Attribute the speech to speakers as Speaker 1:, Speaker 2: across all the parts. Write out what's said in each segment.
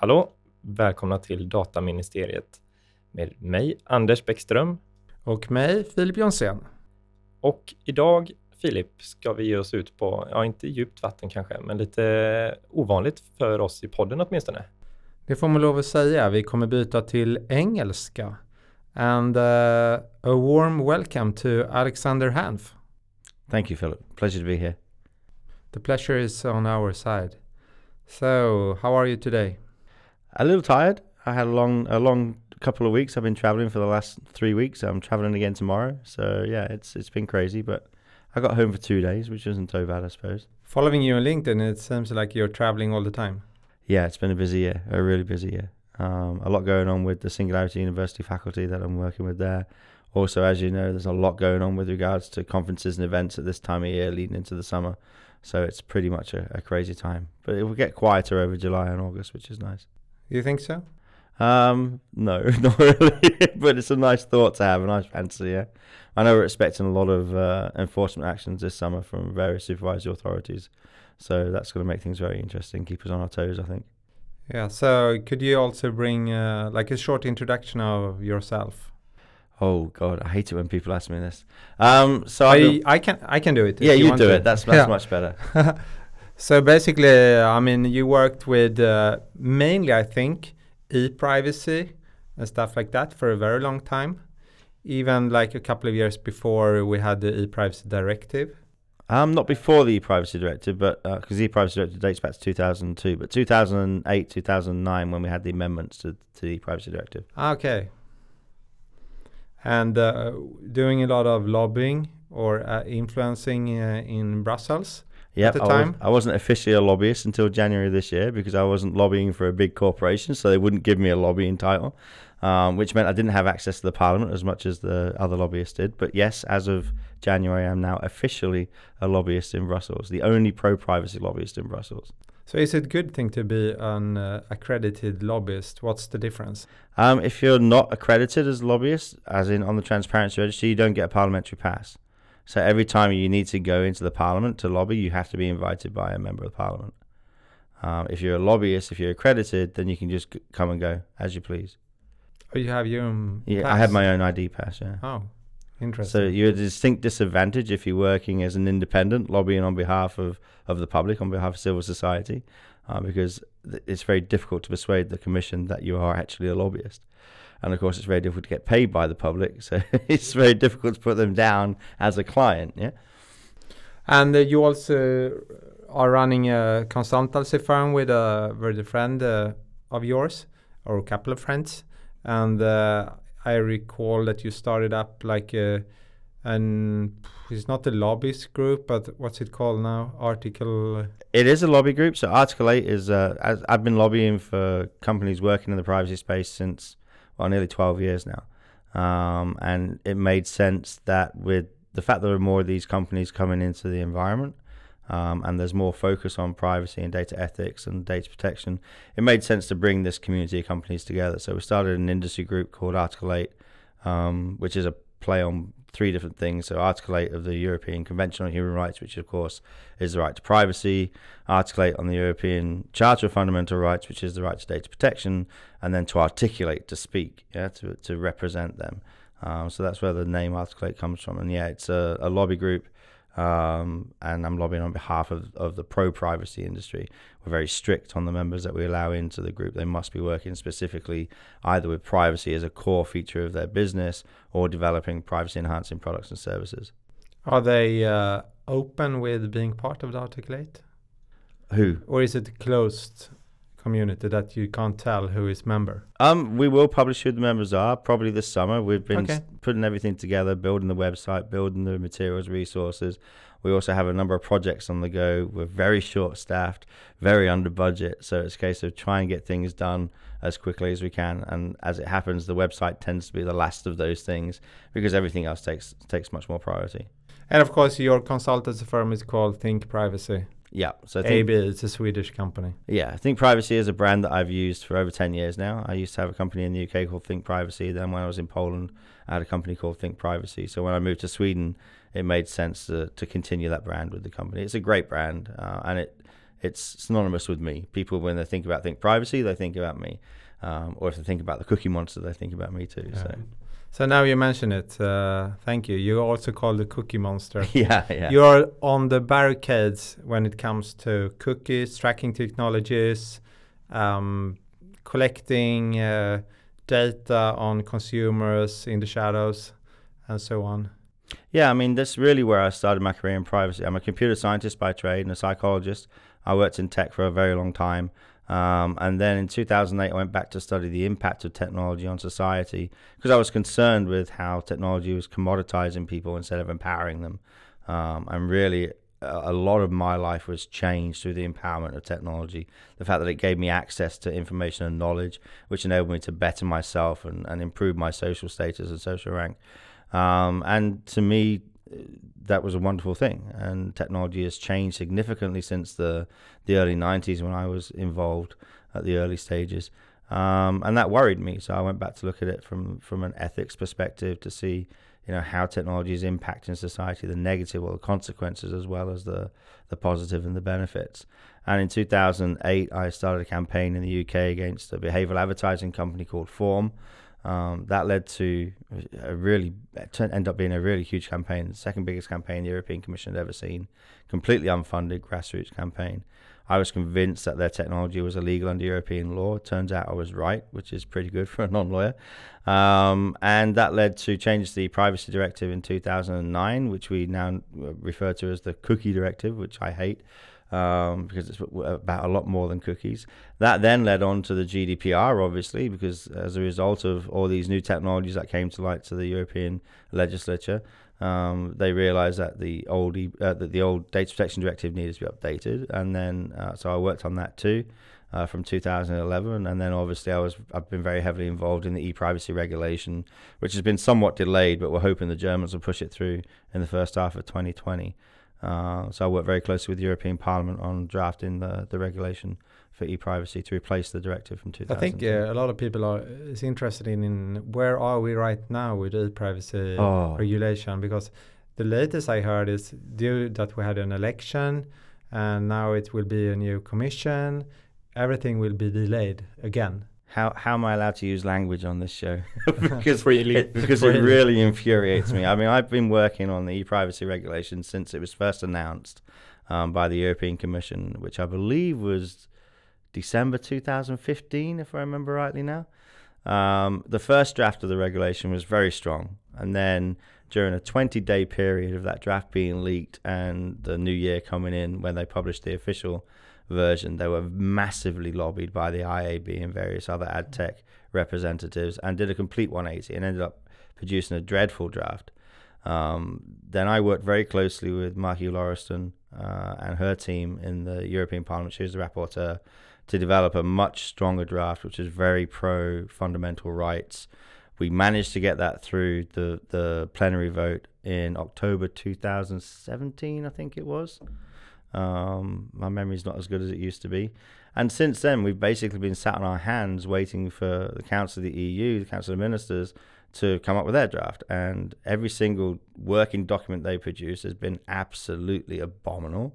Speaker 1: Hallå! Välkomna till Dataministeriet med mig, Anders Bäckström.
Speaker 2: Och mig, Filip Jonsén.
Speaker 1: Och idag, Filip, ska vi ge oss ut på, ja inte djupt vatten kanske, men lite ovanligt för oss i podden åtminstone.
Speaker 2: Det får man lov att säga. Vi kommer byta till engelska. And uh, a warm welcome to Alexander Hanf.
Speaker 3: Thank you, Philip. Pleasure to be here.
Speaker 2: The pleasure is on our side. So, how are you today?
Speaker 3: A little tired. I had a long, a long couple of weeks. I've been traveling for the last three weeks. I'm traveling again tomorrow. So yeah, it's it's been crazy, but I got home for two days, which isn't so bad, I suppose.
Speaker 2: Following you on LinkedIn, it seems like you're traveling all the time.
Speaker 3: Yeah, it's been a busy year, a really busy year. Um, a lot going on with the Singularity University faculty that I'm working with there. Also, as you know, there's a lot going on with regards to conferences and events at this time of year leading into the summer. So it's pretty much a, a crazy time. But it will get quieter over July and August, which is nice.
Speaker 2: You think so?
Speaker 3: Um, no, not really. but it's a nice thought to have, a nice fancy. Yeah, I know we're expecting a lot of uh, enforcement actions this summer from various supervisory authorities, so that's going to make things very interesting, keep us on our toes. I think.
Speaker 2: Yeah. So could you also bring uh, like a short introduction of yourself?
Speaker 3: Oh God, I hate it when people ask me this. Um, so
Speaker 2: I I can I can do it.
Speaker 3: Yeah, you,
Speaker 2: you
Speaker 3: do
Speaker 2: to.
Speaker 3: it. That's that's yeah. much better.
Speaker 2: so basically, I mean, you worked with uh, mainly, I think, e-privacy and stuff like that for a very long time. Even like a couple of years before we had the e-privacy directive.
Speaker 3: Um, not before the e-privacy directive, but because uh, the e-privacy directive dates back to 2002, but 2008, 2009 when we had the amendments to, to the e-privacy directive.
Speaker 2: Okay. And uh, doing a lot of lobbying or uh, influencing uh, in Brussels
Speaker 3: yeah,
Speaker 2: at the time?
Speaker 3: I, was, not officially a lobbyist until January this year because I wasn't lobbying for a big corporation, so they wouldn't give me a lobbying title, um, which meant I didn't have access to the parliament as much as the other lobbyists did. But yes, as of January, I'm now officially a lobbyist in Brussels, the only pro privacy lobbyist in Brussels.
Speaker 2: So is it a good thing to be an uh, accredited lobbyist? What's the difference?
Speaker 3: Um, if you're not accredited as a lobbyist, as in on the transparency register, you don't get a parliamentary pass. So every time you need to go into the parliament to lobby, you have to be invited by a member of the parliament. Um, if you're a lobbyist, if you're accredited, then you can just come and go as you please.
Speaker 2: Oh, you have your own.
Speaker 3: Yeah,
Speaker 2: pass?
Speaker 3: I have my own ID pass. Yeah.
Speaker 2: Oh, interesting.
Speaker 3: So you're at a distinct disadvantage if you're working as an independent, lobbying on behalf of of the public, on behalf of civil society, uh, because it's very difficult to persuade the commission that you are actually a lobbyist and of course it's very difficult to get paid by the public so it's very difficult to put them down as a client yeah
Speaker 2: and uh, you also are running a consultancy firm with a with a friend uh, of yours or a couple of friends and uh, i recall that you started up like a and it's not a lobbyist group, but what's it called now? Article.
Speaker 3: It is a lobby group. So Article Eight is. Uh, I've been lobbying for companies working in the privacy space since well, nearly 12 years now. Um, and it made sense that with the fact that there are more of these companies coming into the environment, um, and there's more focus on privacy and data ethics and data protection, it made sense to bring this community of companies together. So we started an industry group called Article 8, um, which is a play on three different things. So, Article 8 of the European Convention on Human Rights, which of course is the right to privacy, Article 8 on the European Charter of Fundamental Rights, which is the right to data protection, and then to articulate, to speak, yeah, to, to represent them. Um, so that's where the name Article 8 comes from. And yeah, it's a, a lobby group um, and I'm lobbying on behalf of, of the pro privacy industry. We're very strict on the members that we allow into the group. They must be working specifically either with privacy as a core feature of their business or developing privacy enhancing products and services.
Speaker 2: Are they uh, open with being part of the Article 8?
Speaker 3: Who?
Speaker 2: Or is it closed community that you can't tell who is member?
Speaker 3: Um, we will publish who the members are probably this summer. We've been
Speaker 2: okay.
Speaker 3: putting everything together, building the website, building the materials, resources. We also have a number of projects on the go. We're very short staffed, very under budget, so it's a case of trying to get things done as quickly as we can. And as it happens, the website tends to be the last of those things because everything else takes takes much more priority.
Speaker 2: And of course, your consultancy firm is called Think Privacy.
Speaker 3: Yeah.
Speaker 2: So AB is a Swedish company.
Speaker 3: Yeah, I Think Privacy is a brand that I've used for over 10 years now. I used to have a company in the UK called Think Privacy. Then when I was in Poland, I had a company called Think Privacy. So when I moved to Sweden, it made sense to, to continue that brand with the company. It's a great brand uh, and it it's synonymous with me. People, when they think about think privacy, they think about me. Um, or if they think about the cookie monster, they think about me too.
Speaker 2: Yeah.
Speaker 3: So
Speaker 2: So now you mention it. Uh, thank you. You also call the cookie monster.
Speaker 3: yeah, yeah.
Speaker 2: You're on the barricades when it comes to cookies, tracking technologies, um, collecting uh, data on consumers in the shadows, and so on.
Speaker 3: Yeah, I mean, that's really where I started my career in privacy. I'm a computer scientist by trade and a psychologist. I worked in tech for a very long time. Um, and then in 2008, I went back to study the impact of technology on society because I was concerned with how technology was commoditizing people instead of empowering them. Um, and really, a, lot of my life was changed through the empowerment of technology. The fact that it gave me access to information and knowledge, which enabled me to better myself and, and improve my social status and social rank. Um, and to me, that was a wonderful thing. And technology has changed significantly since the the early '90s when I was involved at the early stages, um, and that worried me. So I went back to look at it from from an ethics perspective to see, you know, how technology is impacting society, the negative or the consequences as well as the the positive and the benefits. And in 2008, I started a campaign in the UK against a behavioral advertising company called Phorm. Um, that led to a really end up being a really huge campaign, the second biggest campaign the European Commission had ever seen, completely unfunded grassroots campaign. I was convinced that their technology was illegal under European law. Turns out I was right, which is pretty good for a non-lawyer. Um, and that led to changes to the Privacy Directive in 2009, which we now refer to as the Cookie Directive, which I hate um, because it's about a lot more than cookies. That then led on to the GDPR, obviously, because as a result of all these new technologies that came to light to the European legislature, um, they realised that the old uh, that the old data protection directive needed to be updated, and then uh, so I worked on that too. Uh, from 2011, and then obviously I was I've been very heavily involved in the e-privacy regulation, which has been somewhat delayed, but we're hoping the Germans will push it through in the first half of 2020. Uh, so I work very closely with the European Parliament on drafting the, the regulation for e-privacy to replace the directive from 2000.
Speaker 2: I think uh, a lot of people are is interested in, in where are we right now with e-privacy
Speaker 3: Oh.
Speaker 2: regulation because the latest I heard is due that we had an election and now it will be a new commission. Everything will be delayed again.
Speaker 3: How how am I allowed to use language on this show? because
Speaker 1: Freely.
Speaker 3: it, because it really infuriates me. I mean, I've been working on the e-privacy regulation since it was first announced um, by the European Commission, which I believe was December 2015, if I remember rightly now. Um, the first draft of the regulation was very strong, and then during a 20-day period of that draft being leaked and the new year coming in when they published the official version, they were massively lobbied by the IAB and various other ad tech representatives and did a complete 180 and ended up producing a dreadful draft. Um, then I worked very closely with Marju Lauristin uh, and her team in the European Parliament. She was the rapporteur to develop a much stronger draft, which is very pro fundamental rights. We managed to get that through the, the plenary vote in October 2017, I think it was. Um, my memory's not as good as it used to be. And since then, we've basically been sat on our hands waiting for the Council of the EU, the Council of Ministers, to come up with their draft. And every single working document they produce has been absolutely abominable.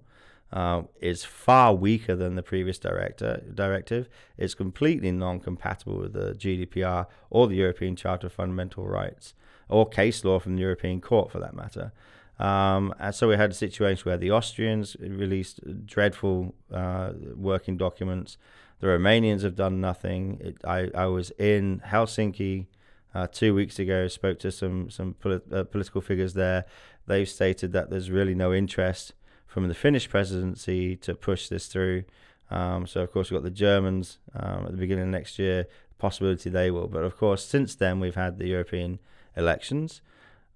Speaker 3: Uh, is far weaker than the previous director, directive. It's completely non-compatible with the GDPR or the European Charter of Fundamental Rights or case law from the European Court, for that matter. Um, and so we had a situation where the Austrians released dreadful uh, working documents. The Romanians have done nothing. It, I, I was in Helsinki uh, two weeks ago, spoke to some some polit- uh, political figures there. They've stated that there's really no interest from the Finnish presidency to push this through. Um, so of course we've got the Germans um, at the beginning of next year. Possibility they will, but of course since then we've had the European elections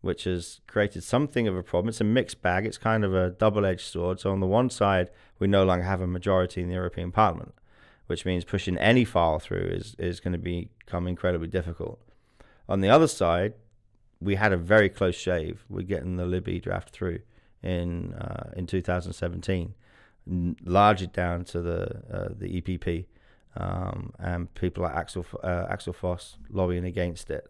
Speaker 3: which has created something of a problem. It's a mixed bag. It's kind of a double-edged sword. So on the one side, we no longer have a majority in the European Parliament, which means pushing any file through is is going to become incredibly difficult. On the other side, we had a very close shave with getting the LIBE draft through in uh, in 2017, largely down to the uh, the EPP um, and people like Axel uh, Axel Voss lobbying against it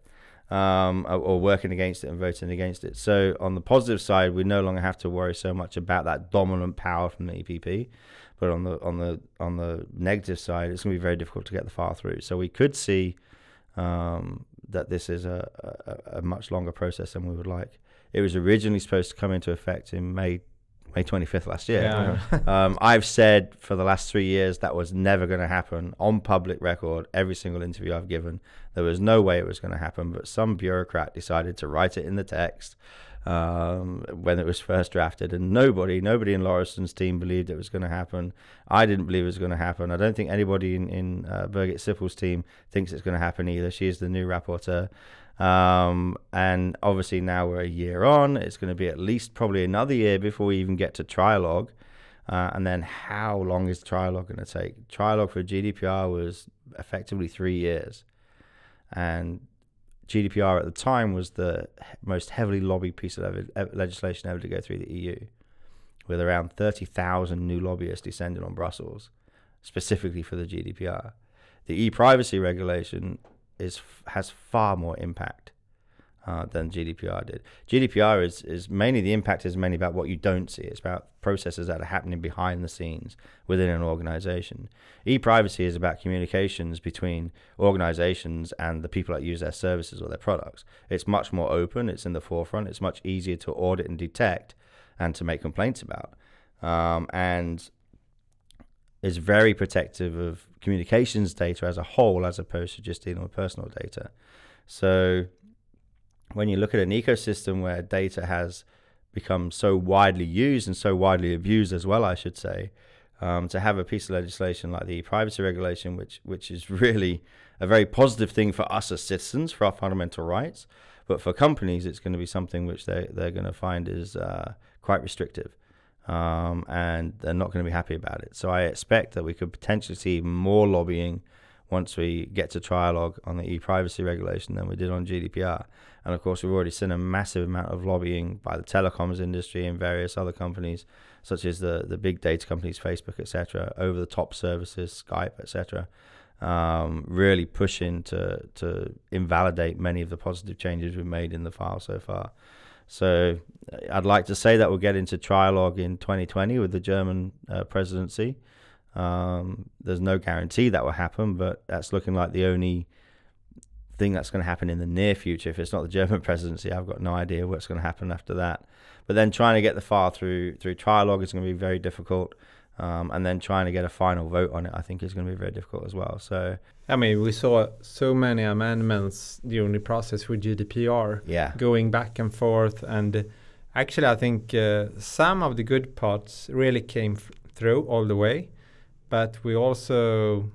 Speaker 3: um, or, or working against it and voting against it. So on the positive side, we no longer have to worry so much about that dominant power from the EPP. but on the on the on the negative side, it's going to be very difficult to get the file through. So we could see um, that this is a, a, a much longer process than we would like. It was originally supposed to come into effect in May May 25th last year.
Speaker 2: Yeah.
Speaker 3: um, I've said for the last three years that was never going to happen on public record. Every single interview I've given, there was no way it was going to happen. But some bureaucrat decided to write it in the text um, when it was first drafted, and nobody, nobody in Lauristin's team believed it was going to happen. I didn't believe it was going to happen. I don't think anybody in, in uh, Birgit Sippel's team thinks it's going to happen either. She is the new rapporteur. Um, and obviously now we're a year on. It's going to be at least probably another year before we even get to trialogue. Uh, and then how long is trialogue going to take? Trialogue for GDPR was effectively three years. And GDPR at the time was the most heavily lobbied piece of legislation ever to go through the EU, with around 30,000 new lobbyists descending on Brussels, specifically for the GDPR. The e privacy regulation is has far more impact uh, than GDPR did. GDPR is is mainly the impact is mainly about what you don't see. It's about processes that are happening behind the scenes within an organization. E-privacy is about communications between organizations and the people that use their services or their products. It's much more open. It's in the forefront. It's much easier to audit and detect and to make complaints about. Um, and is very protective of communications data as a whole, as opposed to just dealing with personal data. So when you look at an ecosystem where data has become so widely used and so widely abused as well, I should say, um, to have a piece of legislation like the privacy regulation, which which is really a very positive thing for us as citizens for our fundamental rights, but for companies, it's going to be something which they they're going to find is uh, quite restrictive, um, and they're not going to be happy about it. So I expect that we could potentially see more lobbying once we get to trialogue on the e-privacy regulation than we did on GDPR. And of course, we've already seen a massive amount of lobbying by the telecoms industry and various other companies, such as the the big data companies, Facebook, etc., over the top services, Skype, etc., um, really pushing to to invalidate many of the positive changes we've made in the file so far. So I'd like to say that we'll get into trialogue in 2020 with the German uh, presidency. Um, there's no guarantee that will happen, but that's looking like the only thing that's going to happen in the near future. If it's not the German presidency, I've got no idea what's going to happen after that. But then trying to get the file through through trialogue is going to be very difficult, um, and then trying to get a final vote on it, I think, is going to be very difficult as well. So,
Speaker 2: I mean, we saw so many amendments during the process with GDPR,
Speaker 3: yeah,
Speaker 2: going back and forth, and actually, I think uh, some of the good parts really came f- through all the way but we also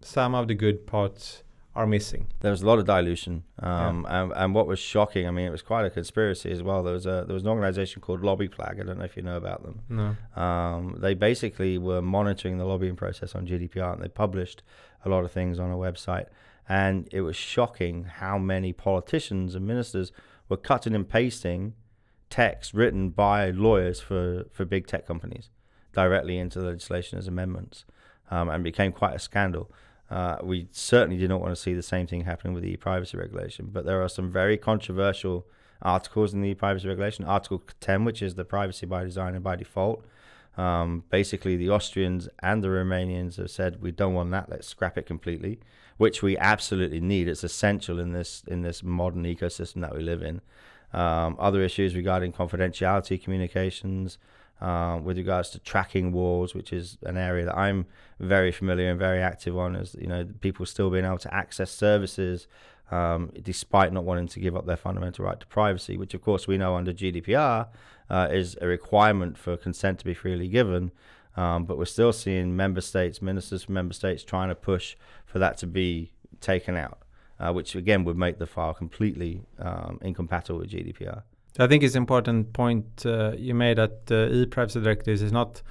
Speaker 2: some of the good parts are missing.
Speaker 3: There was a lot of dilution, um, yeah. and, and what was shocking, I mean, it was quite a conspiracy as well. There was a there was an organization called LobbyPlag. I don't know if you know about them.
Speaker 2: No.
Speaker 3: Um, they basically were monitoring the lobbying process on GDPR, and they published a lot of things on a website. And it was shocking how many politicians and ministers were cutting and pasting text written by lawyers for, for big tech companies directly into the legislation as amendments um, and became quite a scandal. Uh, we certainly did not want to see the same thing happening with the e-privacy regulation, but there are some very controversial articles in the e-privacy regulation. Article 10, which is the privacy by design and by default. Um, basically, the Austrians and the Romanians have said we don't want that. Let's scrap it completely, which we absolutely need. It's essential in this in this modern ecosystem that we live in. Um, other issues regarding confidentiality communications, uh, with regards to tracking walls, which is an area that I'm very familiar and very active on, is you know people still being able to access services um, despite not wanting to give up their fundamental right to privacy, which of course we know under GDPR uh, is a requirement for consent to be freely given. Um, but we're still seeing member states, ministers from member states, trying to push for that to be taken out, uh, which again would make the file completely um, incompatible with GDPR.
Speaker 2: I think it's important point uh, you made that uh, e-privacy directives is not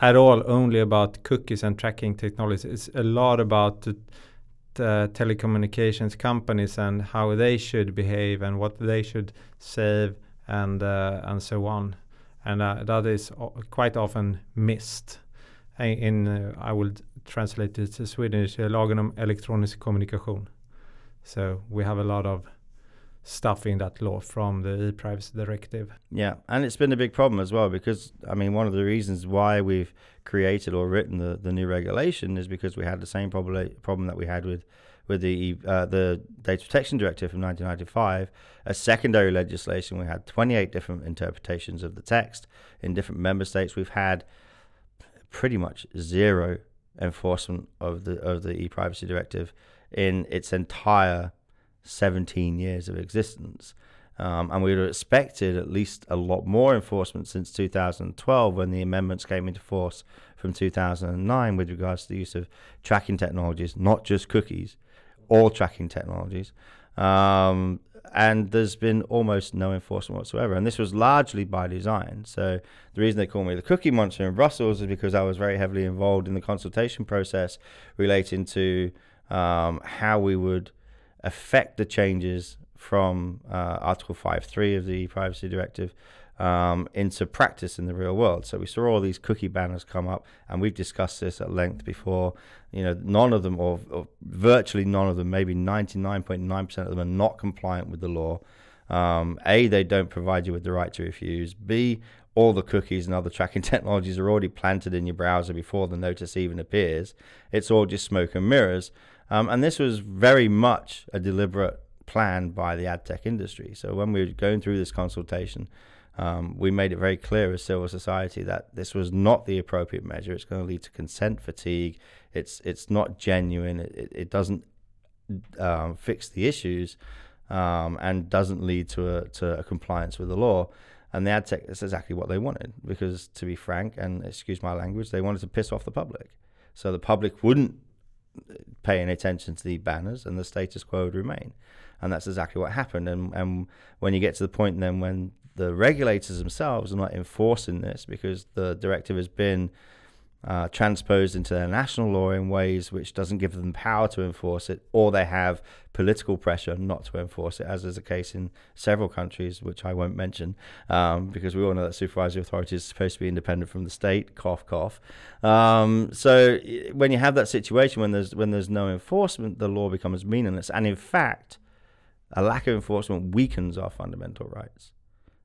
Speaker 2: at all only about cookies and tracking technologies. It's a lot about the, the telecommunications companies and how they should behave and what they should save and uh, and so on. And uh, that is quite often missed. In uh, I will translate it to Swedish, lagen om elektronisk kommunikation. So we have a lot of stuff in that law from the e-privacy directive.
Speaker 3: Yeah, and it's been a big problem as well because I mean one of the reasons why we've created or written the, the new regulation is because we had the same problem problem that we had with with the uh, the data protection directive from 1995 a secondary legislation we had 28 different interpretations of the text in different member states we've had pretty much zero enforcement of the of the e-privacy directive in its entire 17 years of existence. Um, and we would have expected at least a lot more enforcement since 2012 when the amendments came into force from 2009 with regards to the use of tracking technologies, not just cookies, all tracking technologies. Um, and there's been almost no enforcement whatsoever. And this was largely by design. So the reason they call me the cookie monster in Brussels is because I was very heavily involved in the consultation process relating to um, how we would affect the changes from uh, Article 5.3 of the Privacy Directive um, into practice in the real world. So we saw all these cookie banners come up, and we've discussed this at length before. You know, none of them, or, or virtually none of them, maybe 99.9% of them, are not compliant with the law. Um, a, they don't provide you with the right to refuse. B, all the cookies and other tracking technologies are already planted in your browser before the notice even appears. It's all just smoke and mirrors. Um, and this was very much a deliberate plan by the ad tech industry. So when we were going through this consultation, um, we made it very clear as civil society that this was not the appropriate measure. It's going to lead to consent fatigue. It's it's not genuine. It, it doesn't um, fix the issues um, and doesn't lead to a, to a compliance with the law. And the ad tech is exactly what they wanted because, to be frank, and excuse my language, they wanted to piss off the public. So the public wouldn't pay any attention to the banners and the status quo would remain. And that's exactly what happened. And, and when you get to the point then when the regulators themselves are not enforcing this because the directive has been uh, transposed into their national law in ways which doesn't give them power to enforce it, or they have political pressure not to enforce it, as is the case in several countries, which I won't mention, um, because we all know that supervisory authority is supposed to be independent from the state. Cough, cough. Um, so when you have that situation, when there's when there's no enforcement, the law becomes meaningless, and in fact, a lack of enforcement weakens our fundamental rights.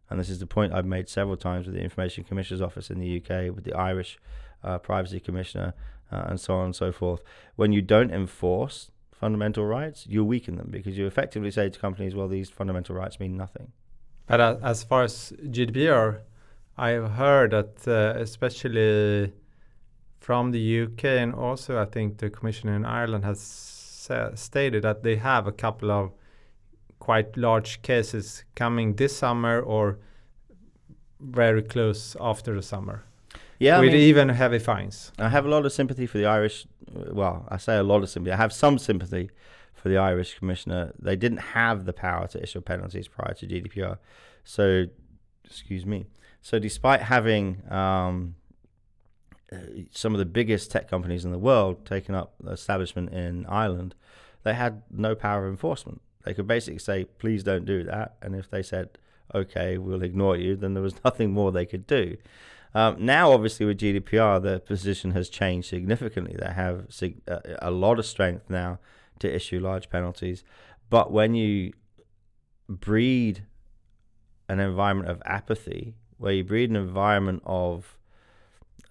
Speaker 3: And this is the point I've made several times with the Information Commissioner's Office in the UK, with the Irish uh, privacy commissioner, uh, and so on and so forth. When you don't enforce fundamental rights, you weaken them because you effectively say to companies, well, these fundamental rights mean nothing.
Speaker 2: But uh, as far as GDPR, I've heard that uh, especially from the UK and also I think the Commissioner in Ireland has stated that they have a couple of quite large cases coming this summer or very close after the summer.
Speaker 3: Yeah,
Speaker 2: with I mean, even heavy fines.
Speaker 3: I have a lot of sympathy for the Irish. Well, I say a lot of sympathy. I have some sympathy for the Irish commissioner. They didn't have the power to issue penalties prior to GDPR. So, excuse me. So, despite having um, uh, some of the biggest tech companies in the world taking up establishment in Ireland, they had no power of enforcement. They could basically say, please don't do that. And if they said, okay, we'll ignore you, then there was nothing more they could do. Um, now, obviously, with GDPR, the position has changed significantly. They have sig- a, a lot of strength now to issue large penalties. But when you breed an environment of apathy, where you breed an environment of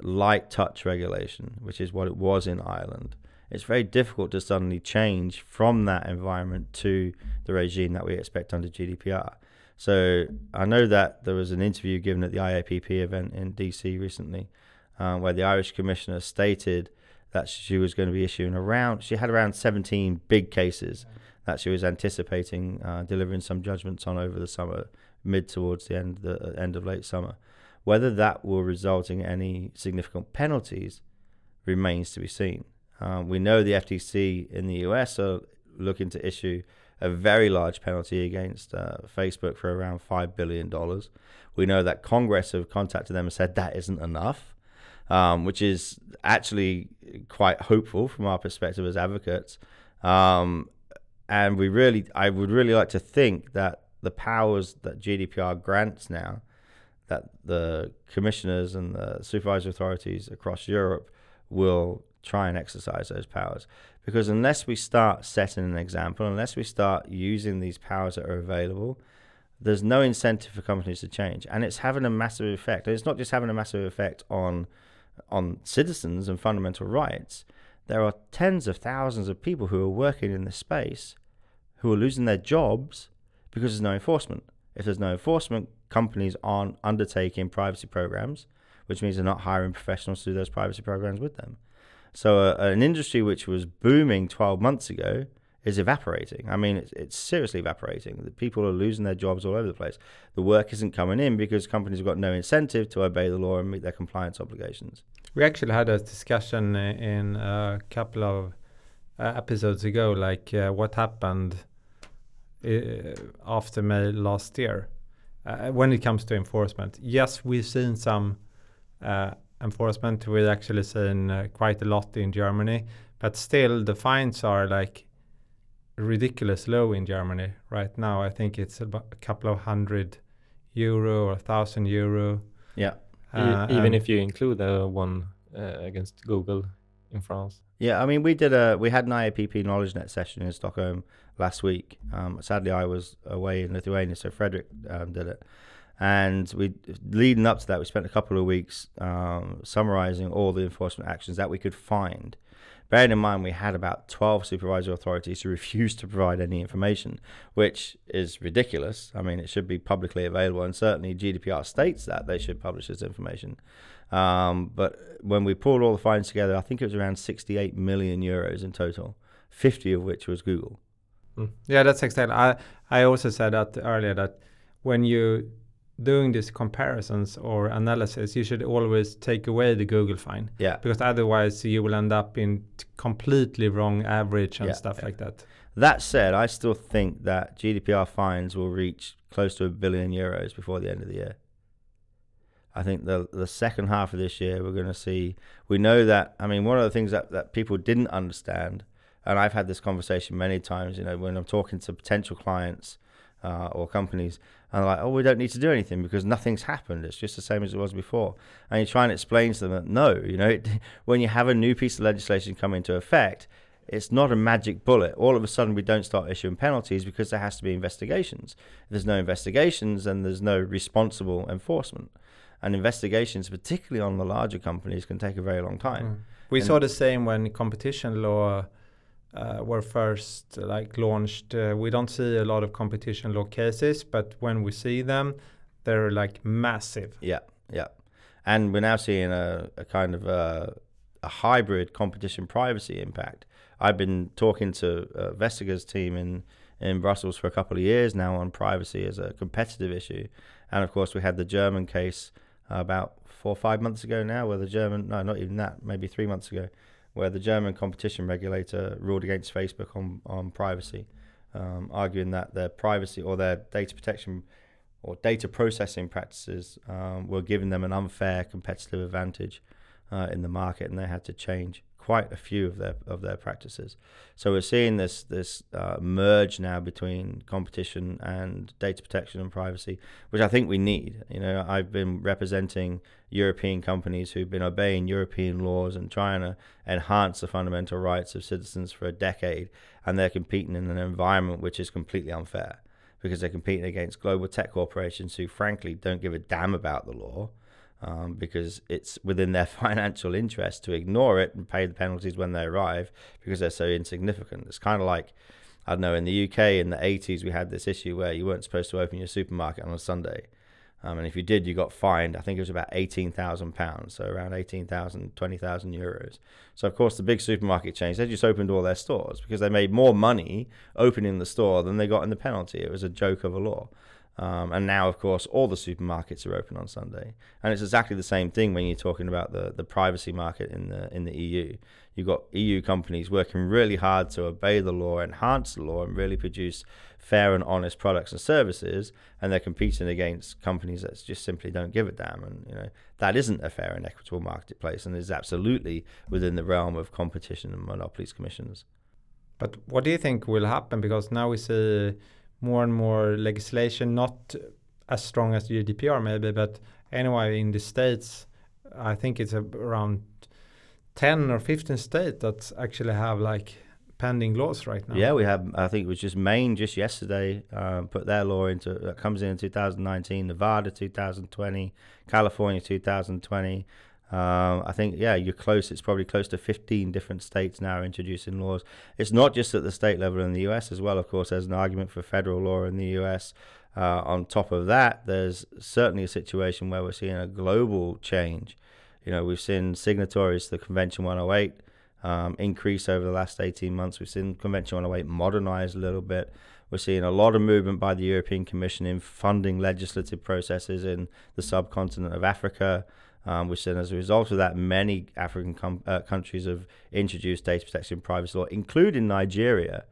Speaker 3: light touch regulation, which is what it was in Ireland, it's very difficult to suddenly change from that environment to the regime that we expect under GDPR. So I know that there was an interview given at the IAPP event in DC recently, um, where the Irish commissioner stated that she was going to be issuing around, she had around 17 big cases that she was anticipating uh, delivering some judgments on over the summer, mid towards the end, the uh, end of late summer. Whether that will result in any significant penalties remains to be seen. Um, we know the FTC in the US are looking to issue a very large penalty against uh, Facebook for around $5 billion. We know that Congress have contacted them and said that isn't enough, um, which is actually quite hopeful from our perspective as advocates. Um, and we really, I would really like to think that the powers that GDPR grants now, that the commissioners and the supervisory authorities across Europe will try and exercise those powers. Because unless we start setting an example, unless we start using these powers that are available, there's no incentive for companies to change. And it's having a massive effect. And it's not just having a massive effect on on citizens and fundamental rights. There are tens of thousands of people who are working in this space who are losing their jobs because there's no enforcement. If there's no enforcement, companies aren't undertaking privacy programs, which means they're not hiring professionals to do those privacy programs with them. So, uh, an industry which was booming 12 months ago is evaporating. I mean, it's, it's seriously evaporating. The people are losing their jobs all over the place. The work isn't coming in because companies have got no incentive to obey the law and meet their compliance obligations.
Speaker 2: We actually had a discussion in a couple of uh, episodes ago, like uh, what happened uh, after May last year uh, when it comes to enforcement. Yes, we've seen some enforcement. We've actually seen uh, quite a lot in Germany, but still the fines are like ridiculous low in Germany right now. I think it's about a couple of hundred euro or a thousand euro.
Speaker 3: Yeah.
Speaker 1: Uh, even if you include the one uh, against Google in France.
Speaker 3: Yeah, I mean, we did a we had an IAPP KnowledgeNet session in Stockholm last week. Um, sadly, I was away in Lithuania, so Frederick um, did it. And we, leading up to that, we spent a couple of weeks um, summarizing all the enforcement actions that we could find. Bearing in mind, we had about 12 supervisory authorities who refused to provide any information, which is ridiculous. I mean, it should be publicly available, and certainly GDPR states that they should publish this information. Um, but when we pulled all the fines together, I think it was around 68 million euros in total, 50 of which was Google.
Speaker 2: Mm. Yeah, that's exactly. I I also said that earlier that when you doing these comparisons or analysis, you should always take away the Google fine.
Speaker 3: Yeah.
Speaker 2: Because otherwise you will end up in completely wrong average and
Speaker 3: Yeah,
Speaker 2: stuff
Speaker 3: yeah.
Speaker 2: like that.
Speaker 3: That said, I still think that GDPR fines will reach close to a billion euros before the end of the year. I think the the second half of this year we're going to see. We know that. I mean, one of the things that, that people didn't understand, and I've had this conversation many times. You know, when I'm talking to potential clients uh, or companies, and like, "Oh, we don't need to do anything because nothing's happened. It's just the same as it was before." And you try and explain to them that no, you know, it, when you have a new piece of legislation come into effect, it's not a magic bullet. All of a sudden, we don't start issuing penalties because there has to be investigations. If there's no investigations, then there's no responsible enforcement. And investigations, particularly on the larger companies, can take a very long time.
Speaker 2: Mm. We
Speaker 3: And-
Speaker 2: saw the same when competition law uh, were first uh, like launched. Uh, we don't see a lot of competition law cases, but when we see them, they're like massive.
Speaker 3: Yeah, yeah. And we're now seeing a, a kind of a, a hybrid competition privacy impact. I've been talking to uh, Vestager's team in, in Brussels for a couple of years now on privacy as a competitive issue. And of course, we had the German case about four or five months ago now, where the German, no, not even that, maybe three months ago, where the German competition regulator ruled against Facebook on, on privacy, um, arguing that their privacy or their data protection or data processing practices um, were giving them an unfair competitive advantage uh, in the market, and they had to change quite a few of their of their practices. So we're seeing this this uh, merge now between competition and data protection and privacy, which I think we need. You know, I've been representing European companies who've been obeying European laws and trying to enhance the fundamental rights of citizens for a decade, and they're competing in an environment which is completely unfair because they're competing against global tech corporations who, frankly, don't give a damn about the law um, because it's within their financial interest to ignore it and pay the penalties when they arrive because they're so insignificant. It's kind of like, I don't know, in the UK in the 80s, we had this issue where you weren't supposed to open your supermarket on a Sunday. Um, and if you did, you got fined. I think it was about eighteen thousand pounds, so around 18,000, 20,000 euros. So of course, the big supermarket chains they just opened all their stores because they made more money opening the store than they got in the penalty. It was a joke of a law. Um, and now, of course, all the supermarkets are open on Sunday, and it's exactly the same thing when you're talking about the, the privacy market in the in the EU. You've got EU companies working really hard to obey the law, enhance the law, and really produce fair and honest products and services, and they're competing against companies that just simply don't give a damn. And you know that isn't a fair and equitable marketplace, and is absolutely within the realm of competition and monopolies commissions.
Speaker 2: But what do you think will happen? Because now we see more and more legislation, not as strong as GDPR maybe, but anyway, in the States, I think it's around 10 or 15 states that actually have like pending laws right now.
Speaker 3: Yeah, we have. I think it was just Maine just yesterday um, put their law into that comes in in 2019. Nevada 2020, California 2020. Um, I think yeah, you're close. It's probably close to 15 different states now introducing laws. It's not just at the state level in the U.S. as well. Of course, there's an argument for federal law in the U.S. Uh, on top of that, there's certainly a situation where we're seeing a global change. You know, we've seen signatories to the Convention 108 um, increase over the last 18 months. We've seen Convention 108 modernize a little bit. We're seeing a lot of movement by the European Commission in funding legislative processes in the subcontinent of Africa. Um, we've seen as a result of that, many African com- uh, countries have introduced data protection privacy law, including Nigeria.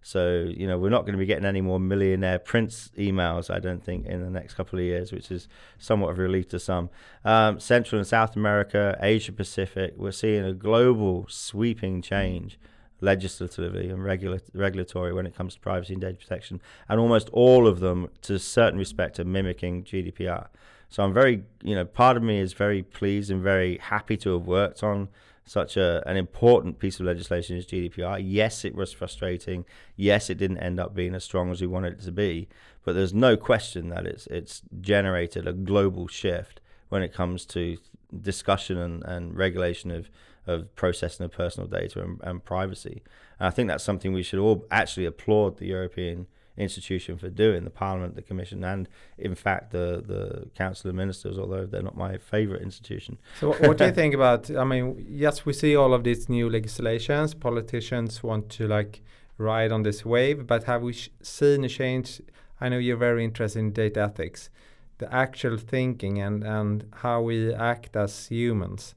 Speaker 3: So, you know, we're not going to be getting any more millionaire prince emails, I don't think, in the next couple of years, which is somewhat of a relief to some. Um, Central and South America, Asia Pacific, we're seeing a global sweeping change legislatively and regula- regulatory when it comes to privacy and data protection. And almost all of them, to a certain respect, are mimicking GDPR. So I'm very, you know, part of me is very pleased and very happy to have worked on such a, an important piece of legislation as GDPR. Yes, it was frustrating. Yes, it didn't end up being as strong as we wanted it to be. But there's no question that it's it's generated a global shift when it comes to discussion and, and regulation of, of processing of personal data and, and privacy. And I think that's something we should all actually applaud the European institution for doing the Parliament, the Commission, and in fact the the Council of Ministers, although they're not my favourite institution.
Speaker 2: So, what do you think about? I mean, yes, we see all of these new legislations. Politicians want to like ride on this wave, but have we sh- seen a change? I know you're very interested in data ethics, the actual thinking and and how we act as humans.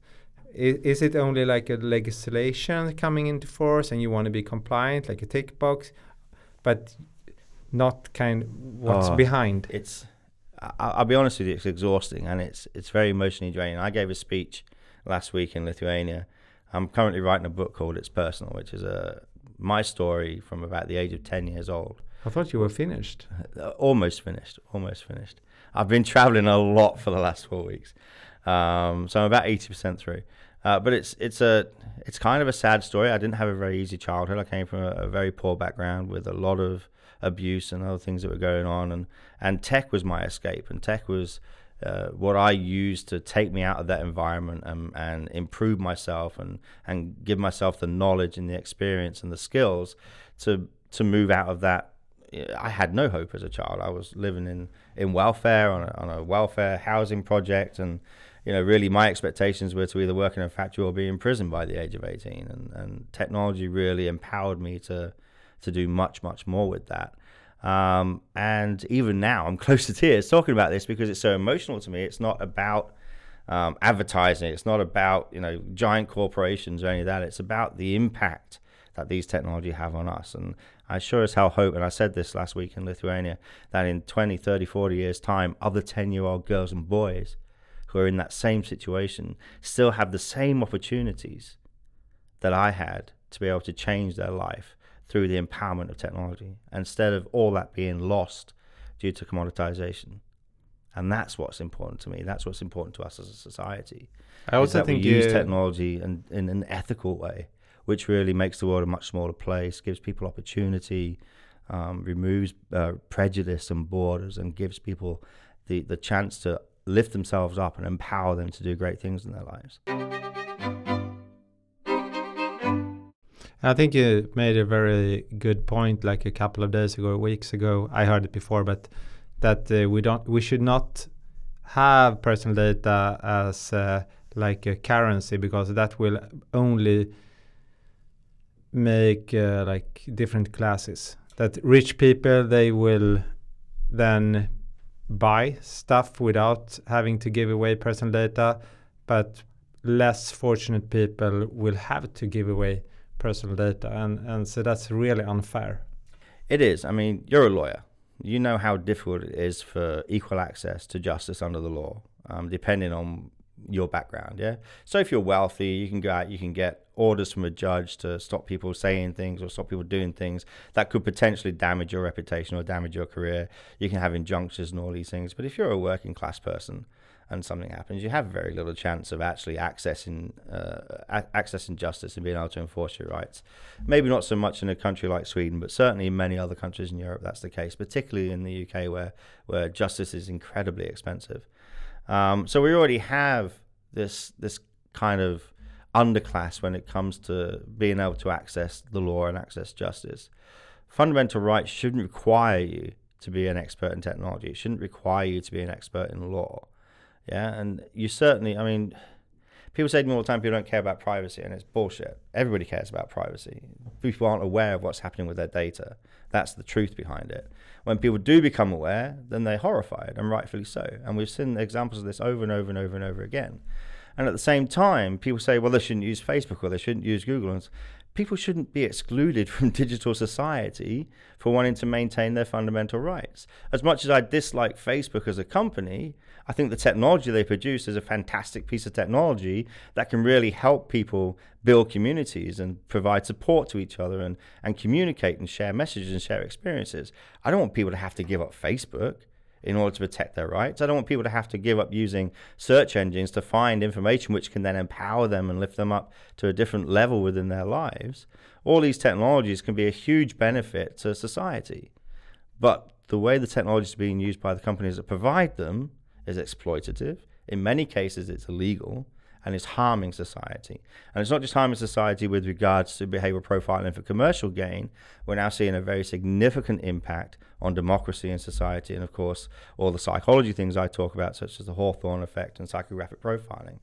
Speaker 2: Is, is it only like a legislation coming into force and you want to be compliant, like a tick box, but not kind what's
Speaker 3: Oh,
Speaker 2: behind.
Speaker 3: It's I, I'll be honest with you, it's exhausting and it's it's very emotionally draining. I gave a speech last week in Lithuania. I'm currently writing a book called It's Personal, which is a my story from about the age of ten years old.
Speaker 2: I thought you were finished.
Speaker 3: Uh, almost finished, almost finished. I've been traveling a lot for the last four weeks, um, so I'm about eighty percent through. Uh, but it's it's a it's kind of a sad story. I didn't have a very easy childhood. I came from a, a very poor background with a lot of abuse and other things that were going on, and and tech was my escape, and tech was uh, what I used to take me out of that environment and, and improve myself and and give myself the knowledge and the experience and the skills to to move out of that. I had no hope as a child. I was living in in welfare on a, on a welfare housing project and you know, really my expectations were to either work in a factory or be in prison by the age of 18. And, and technology really empowered me to, to do much, much more with that. Um, and even now, I'm close to tears talking about this because it's so emotional to me. It's not about um, advertising, it's not about, you know, giant corporations or any of that. It's about the impact that these technology have on us. And I sure as hell hope, and I said this last week in Lithuania, that in 20, 30, 40 years' time, other 10 year old girls and boys who are in that same situation still have the same opportunities that I had to be able to change their life through the empowerment of technology instead of all that being lost due to commoditization. And that's what's important to me. That's what's important to us as a society.
Speaker 2: I also think
Speaker 3: we use
Speaker 2: you-
Speaker 3: technology and in an ethical way, which really makes the world a much smaller place, gives people opportunity, um, removes uh, prejudice and borders, and gives people the, the chance to lift themselves up and empower them to do great things in their lives.
Speaker 2: I think you made a very good point, like a couple of days ago, weeks ago. I heard it before, but that uh, we don't, we should not have personal data as uh, like a currency because that will only make uh, like different classes. That rich people they will then buy stuff without having to give away personal data, but less fortunate people will have to give away personal data and, and so that's really unfair
Speaker 3: It is. I mean, you're a lawyer. You know how difficult it is for equal access to justice under the law, um, depending on your background. Yeah. So if you're wealthy, you can go out, you can get orders from a judge to stop people saying things or stop people doing things that could potentially damage your reputation or damage your career. You can have injunctions and all these things. But if you're a working class person, and something happens, you have very little chance of actually accessing uh, a- accessing justice and being able to enforce your rights. Maybe not so much in a country like Sweden, but certainly in many other countries in Europe that's the case, particularly in the UK where where justice is incredibly expensive. Um, so we already have this this kind of underclass when it comes to being able to access the law and access justice. Fundamental rights shouldn't require you to be an expert in technology. It shouldn't require you to be an expert in law. Yeah, and you certainly, I mean, people say to me all the time, people don't care about privacy, and it's bullshit. Everybody cares about privacy. People aren't aware of what's happening with their data. That's the truth behind it. When people do become aware, then they're horrified, and rightfully so. And we've seen examples of this over and over and over and over again. And at the same time, people say, well, they shouldn't use Facebook or they shouldn't use Google. And people shouldn't be excluded from digital society for wanting to maintain their fundamental rights. As much as I dislike Facebook as a company, I think the technology they produce is a fantastic piece of technology that can really help people build communities and provide support to each other and, and communicate and share messages and share experiences. I don't want people to have to give up Facebook in order to protect their rights. I don't want people to have to give up using search engines to find information which can then empower them and lift them up to a different level within their lives. All these technologies can be a huge benefit to society. But the way the technology is being used by the companies that provide them is exploitative. In many cases, it's illegal and it's harming society. And it's not just harming society with regards to behavioral profiling for commercial gain. We're now seeing a very significant impact on democracy and society, and of course, all the psychology things I talk about, such as the Hawthorne effect and psychographic profiling.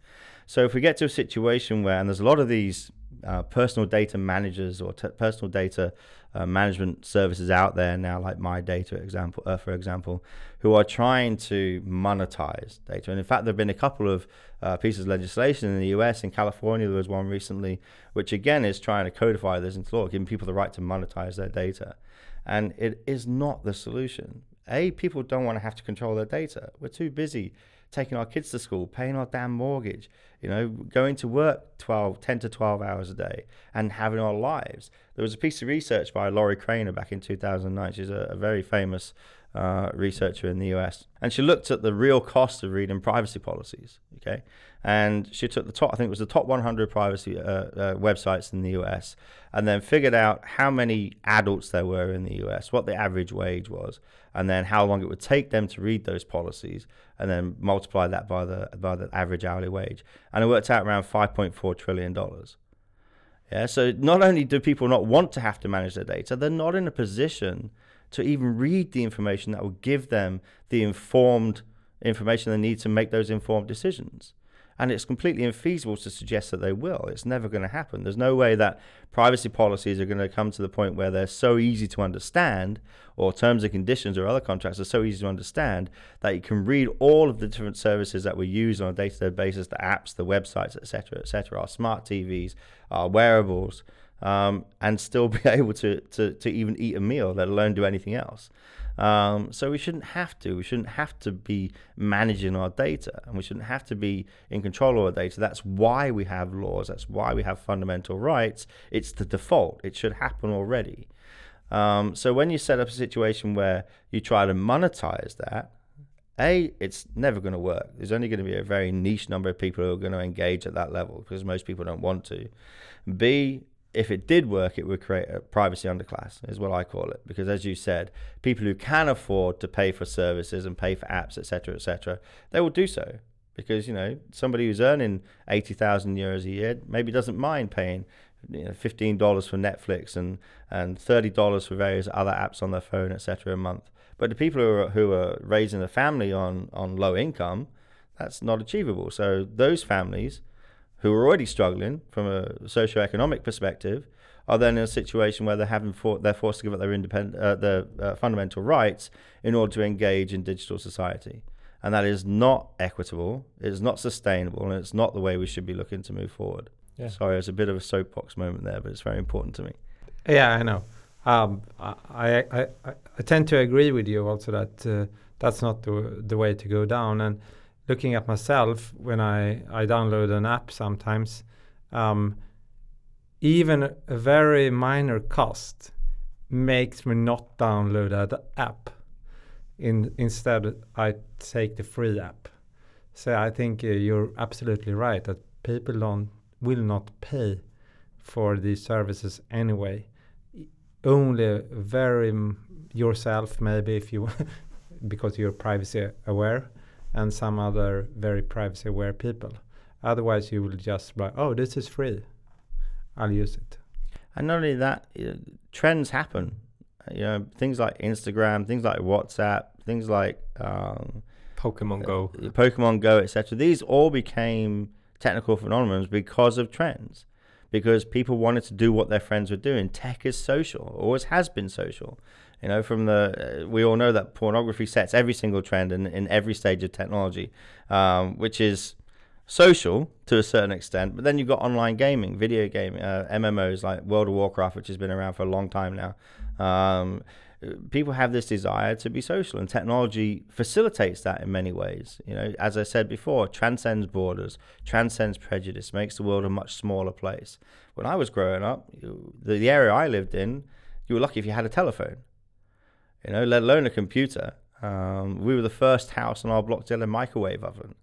Speaker 3: So, if we get to a situation where, and there's a lot of these uh, personal data managers or t- personal data uh, management services out there now, like My Data, example, uh, for example, who are trying to monetize data. And in fact, there have been a couple of uh, pieces of legislation in the US. In California, there was one recently, which again is trying to codify this into law, giving people the right to monetize their data. And it is not the solution. A, people don't want to have to control their data. We're too busy taking our kids to school, paying our damn mortgage, you know, going to work 12, 10 to 12 hours a day and having our lives. There was a piece of research by Lorrie Cranor back in 2009. She's a, a very famous uh, researcher in the US. And she looked at the real cost of reading privacy policies, okay? And she took the top, I think it was the top 100 privacy uh, uh, websites in the US, and then figured out how many adults there were in the US, what the average wage was, and then how long it would take them to read those policies, and then multiply that by the by the average hourly wage, and it worked out around 5.4 trillion dollars. Yeah, so not only do people not want to have to manage their data, they're not in a position to even read the information that will give them the informed information they need to make those informed decisions. And it's completely infeasible to suggest that they will. It's never going to happen. There's no way that privacy policies are going to come to the point where they're so easy to understand, or terms and conditions or other contracts are so easy to understand that you can read all of the different services that we use on a day-to-day basis, the apps, the websites, etc., etc., our smart TVs, our wearables, um, and still be able to, to, to even eat a meal, let alone do anything else. Um, so we shouldn't have to. We shouldn't have to be managing our data, and we shouldn't have to be in control of our data. That's why we have laws. That's why we have fundamental rights. It's the default. It should happen already. Um, so when you set up a situation where you try to monetize that, a, it's never going to work. There's only going to be a very niche number of people who are going to engage at that level because most people don't want to. B, if it did work, it would create a privacy underclass, is what I call it. Because as you said, people who can afford to pay for services and pay for apps, etc., etc., they will do so. Because you know somebody who's earning eighty thousand euros a year maybe doesn't mind paying you know, fifteen dollars for Netflix and and thirty dollars for various other apps on their phone, etc. a month. But the people who are who are raising a family on on low income, that's not achievable. So those families who are already struggling from a socio-economic perspective are then in a situation where they're having for, they're forced to give up their independent uh, their uh, fundamental rights in order to engage in digital society. And that is not equitable it is not sustainable and it's not the way we should be looking to move forward. Yeah. sorry it's a bit of a soapbox moment there but it's very important to me.
Speaker 2: Yeah i know. Um, I, I, I, I tend to agree with you also that uh, that's not the, the way to go down. And looking at myself when I, I download an app sometimes, um, even a very minor cost makes me not download that app. In, instead, I take the free app. So I think uh, you're absolutely right that people don't will not pay for these services anyway. Only very yourself maybe if you because you're privacy aware and some other very privacy aware people. Otherwise you will just like oh this is free. I'll use it.
Speaker 3: And not only that, you know, trends happen. You know, things like Instagram, things like WhatsApp, things like um,
Speaker 1: Pokemon Go.
Speaker 3: uh, Pokemon Go, etc. These all became technical phenomena because of trends, because people wanted to do what their friends were doing. Tech is social, always has been social. You know, from the uh, we all know that pornography sets every single trend in, in every stage of technology, um, which is social to a certain extent. But then you've got online gaming, video gaming, uh, MMOs like World of Warcraft, which has been around for a long time now. Um, people have this desire to be social, and technology facilitates that in many ways. You know, as I said before, transcends borders, transcends prejudice, makes the world a much smaller place. When I was growing up, the, the area I lived in, you were lucky if you had a telephone. You know, let alone a computer. Um, we were the first house on our block to have a microwave oven,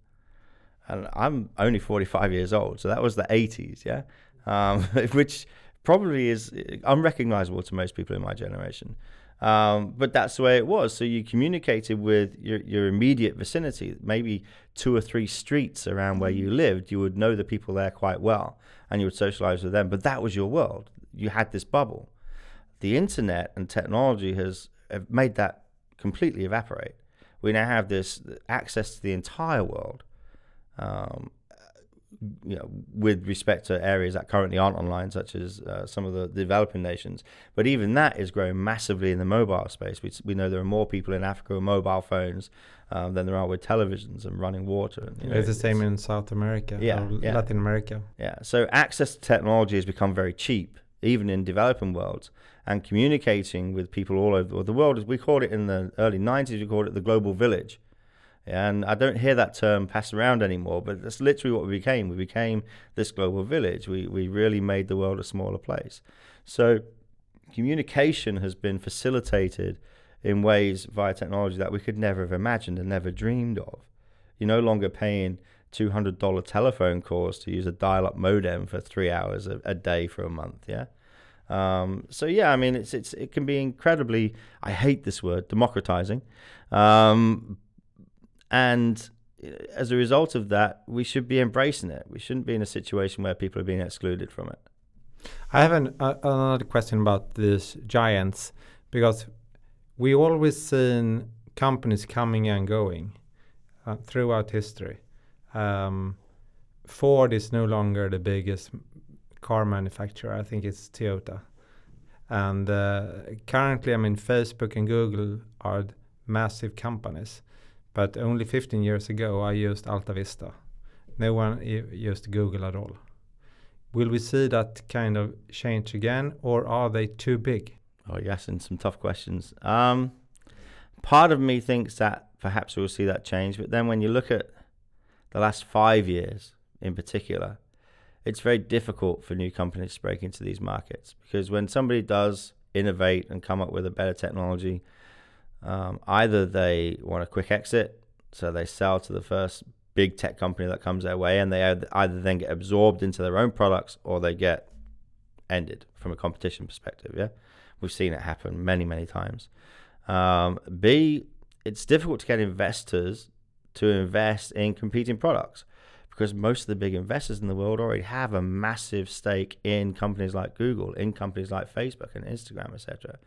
Speaker 3: and I'm only 45 years old, so that was the 80s, yeah, um, which probably is unrecognizable to most people in my generation. Um, but that's the way it was. So you communicated with your, your immediate vicinity, maybe two or three streets around where you lived. You would know the people there quite well and you would socialize with them. But that was your world. You had this bubble. The internet and technology has have made that completely evaporate. We now have this access to the entire world. Um, you know, with respect to areas that currently aren't online, such as uh, some of the developing nations. But even that is growing massively in the mobile space. We, we know there are more people in Africa with mobile phones um, than there are with televisions and running water. And, you know,
Speaker 2: it's the same in South America
Speaker 3: Yeah,
Speaker 2: or
Speaker 3: yeah.
Speaker 2: Latin America.
Speaker 3: Yeah. So access to technology has become very cheap, even in developing worlds. And communicating with people all over the world, as we called it in the early 90s, we called it the global village. And I don't hear that term passed around anymore, but that's literally what we became. We became this global village. We, we really made the world a smaller place. So communication has been facilitated in ways via technology that we could never have imagined and never dreamed of. You're no longer paying $200 telephone calls to use a dial up modem for three hours a, a day for a month. Yeah. Um, so yeah, I mean, it's it's it can be incredibly. I hate this word, democratizing, um, and uh, as a result of that, we should be embracing it. We shouldn't be in a situation where people are being excluded from it.
Speaker 2: I have an, uh, another question about these giants because we always seen companies coming and going uh, throughout history. Um, Ford is no longer the biggest car manufacturer. I think it's Toyota. And uh, currently, I mean, Facebook and Google are massive companies. But only 15 years ago, I used Alta Vista. No one used Google at all. Will we see that kind of change again, or are they too big?
Speaker 3: Oh, you're asking some tough questions. Um, part of me thinks that perhaps we'll see that change, but then when you look at the last five years in particular, it's very difficult for new companies to break into these markets because when somebody does innovate and come up with a better technology, um, either they want a quick exit, so they sell to the first big tech company that comes their way, and they either then get absorbed into their own products or they get ended from a competition perspective. Yeah, we've seen it happen many, many times. Um, B, it's difficult to get investors to invest in competing products because most of the big investors in the world already have a massive stake in companies like Google, in companies like Facebook and Instagram, etc.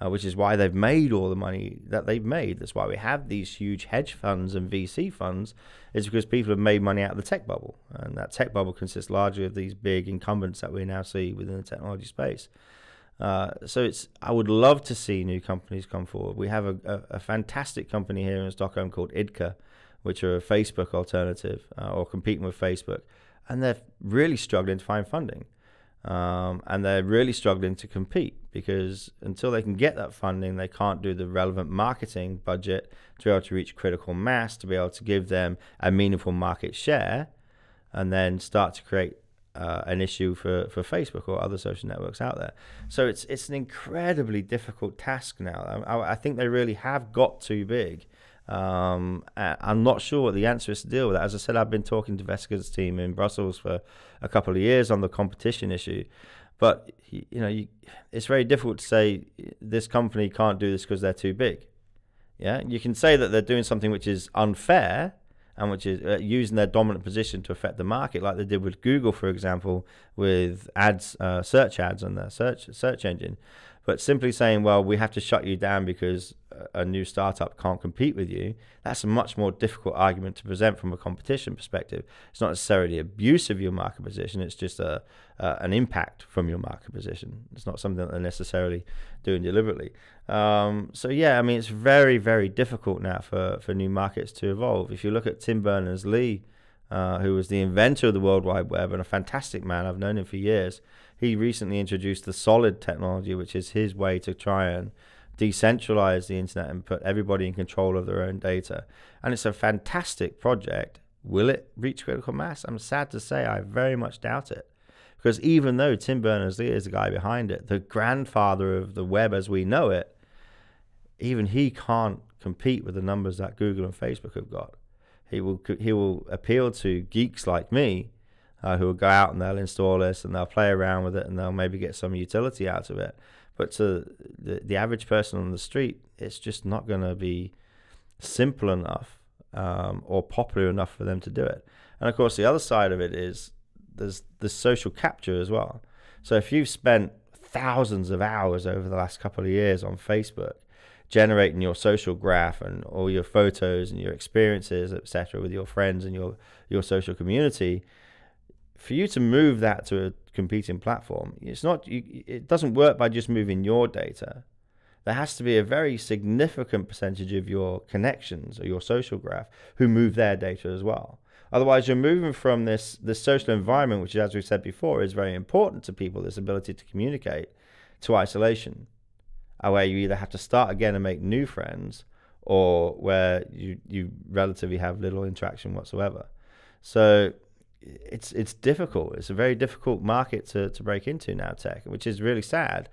Speaker 3: Uh, which is why they've made all the money that they've made. That's why we have these huge hedge funds and VC funds, is because people have made money out of the tech bubble. And that tech bubble consists largely of these big incumbents that we now see within the technology space. Uh, so it's I would love to see new companies come forward. We have a, a, a fantastic company here in Stockholm called Idka, which are a Facebook alternative uh, or competing with Facebook, and they're really struggling to find funding. Um, and they're really struggling to compete because until they can get that funding, they can't do the relevant marketing budget to be able to reach critical mass, to be able to give them a meaningful market share, and then start to create uh, an issue for, for Facebook or other social networks out there. So it's it's an incredibly difficult task now. I, I think they really have got too big. Um, I'm not sure what the answer is to deal with that. As I said, I've been talking to Vestager's team in Brussels for a couple of years on the competition issue, but you know, you, it's very difficult to say this company can't do this because they're too big. Yeah, you can say that they're doing something which is unfair and which is uh, using their dominant position to affect the market, like they did with Google, for example, with ads, uh, search ads on their search search engine. But simply saying, well, we have to shut you down because a new startup can't compete with you, that's a much more difficult argument to present from a competition perspective. It's not necessarily abuse of your market position, it's just a, uh, an impact from your market position. It's not something that they're necessarily doing deliberately. Um, so, yeah, I mean, it's very, very difficult now for, for new markets to evolve. If you look at Tim Berners Lee, uh, who was the inventor of the World Wide Web and a fantastic man, I've known him for years he recently introduced the solid technology, which is his way to try and decentralize the internet and put everybody in control of their own data. And it's a fantastic project. Will it reach critical mass? I'm sad to say I very much doubt it. Because even though Tim Berners Lee is the guy behind it, the grandfather of the web as we know it, even he can't compete with the numbers that Google and Facebook have got. He will he will appeal to geeks like me uh, who will go out and they'll install this and they'll play around with it and they'll maybe get some utility out of it. But to the, the average person on the street, it's just not going to be simple enough um, or popular enough for them to do it. And of course, the other side of it is there's the social capture as well. So if you've spent thousands of hours over the last couple of years on Facebook, generating your social graph and all your photos and your experiences, etc., with your friends and your your social community, for you to move that to a competing platform, it's not. You, it doesn't work by just moving your data. There has to be a very significant percentage of your connections or your social graph who move their data as well. Otherwise, you're moving from this this social environment, which, as we said before, is very important to people. This ability to communicate, to isolation, uh, where you either have to start again and make new friends, or where you you relatively have little interaction whatsoever. So it's it's difficult. It's a very difficult market to, to break into now, tech, which is really sad.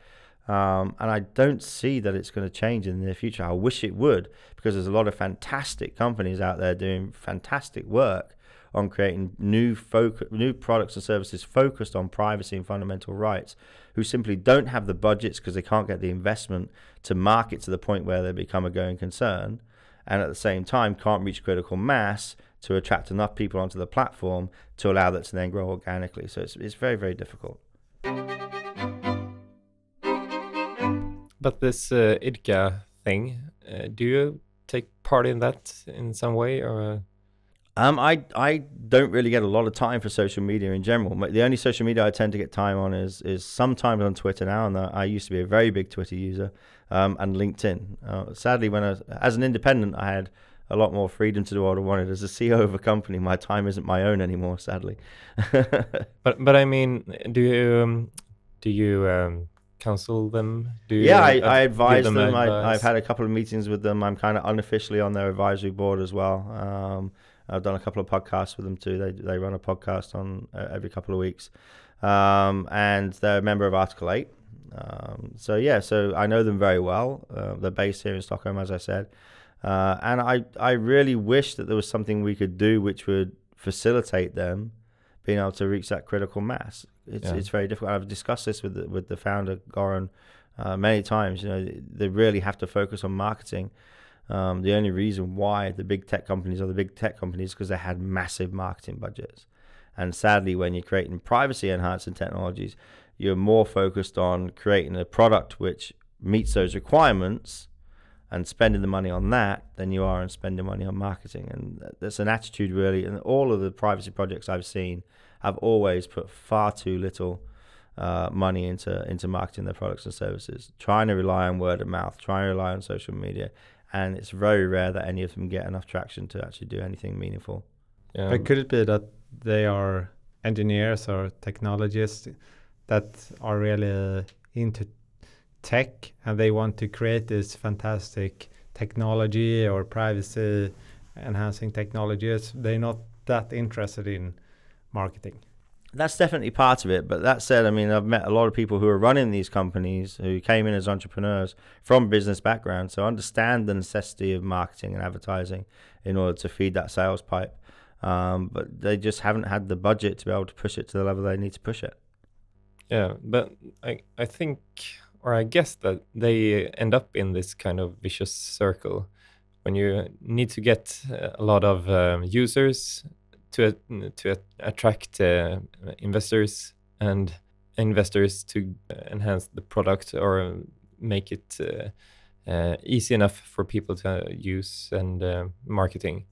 Speaker 3: Um, and I don't see that it's going to change in the near future. I wish it would, because there's a lot of fantastic companies out there doing fantastic work on creating new foc- new products and services focused on privacy and fundamental rights, who simply don't have the budgets because they can't get the investment to market to the point where they become a going concern, and at the same time can't reach critical mass to attract enough people onto the platform to allow that to then grow organically. So it's, it's very, very difficult.
Speaker 1: But this uh, Idka thing, uh, do you take part in that in some way or?
Speaker 3: Um, I I don't really get a lot of time for social media in general. The only social media I tend to get time on is is sometimes on Twitter now, and I used to be a very big Twitter user, um, and LinkedIn. Uh, sadly, when I was, as an independent, I had a lot more freedom to do what I wanted. As a CEO of a company, my time isn't my own anymore, sadly.
Speaker 1: but but I mean, do you um, do you um, counsel them? Do
Speaker 3: yeah, I, I advise them. them I, have had a couple of meetings with them. I'm kind of unofficially on their advisory board as well. Um, I've done a couple of podcasts with them too. They they run a podcast on uh, every couple of weeks, um, and they're a member of Article Eight. Um, so yeah, so I know them very well. Uh, they're based here in Stockholm, as I said. Uh, and I, I really wish that there was something we could do which would facilitate them being able to reach that critical mass. It's, yeah. it's very difficult. I've discussed this with the, with the founder Goran uh, many times. You know, they really have to focus on marketing. Um, the only reason why the big tech companies are the big tech companies because they had massive marketing budgets. And sadly, when you're creating privacy enhancing technologies, you're more focused on creating a product which meets those requirements and spending the money on that than you are on spending money on marketing. And that's an attitude really. And all of the privacy projects I've seen have always put far too little uh, money into into marketing their products and services, trying to rely on word of mouth, trying to rely on social media, and it's very rare that any of them get enough traction to actually do anything meaningful.
Speaker 2: Yeah. But could it be that they are engineers or technologists that are really into tech and they want to create this fantastic technology or privacy enhancing technologies they're not that interested in marketing
Speaker 3: that's definitely part of it. But that said, I mean, I've met a lot of people who are running these companies who came in as entrepreneurs from business backgrounds, so understand the necessity of marketing and advertising in order to feed that sales pipe. Um, but they just haven't had the budget to be able to push it to the level they need to push it.
Speaker 1: Yeah, but I I think or I guess that they end up in this kind of vicious circle when you need to get a lot of um, users to to attract uh, investors and investors to enhance the product or make it uh, uh, easy enough for people to use and uh, marketing.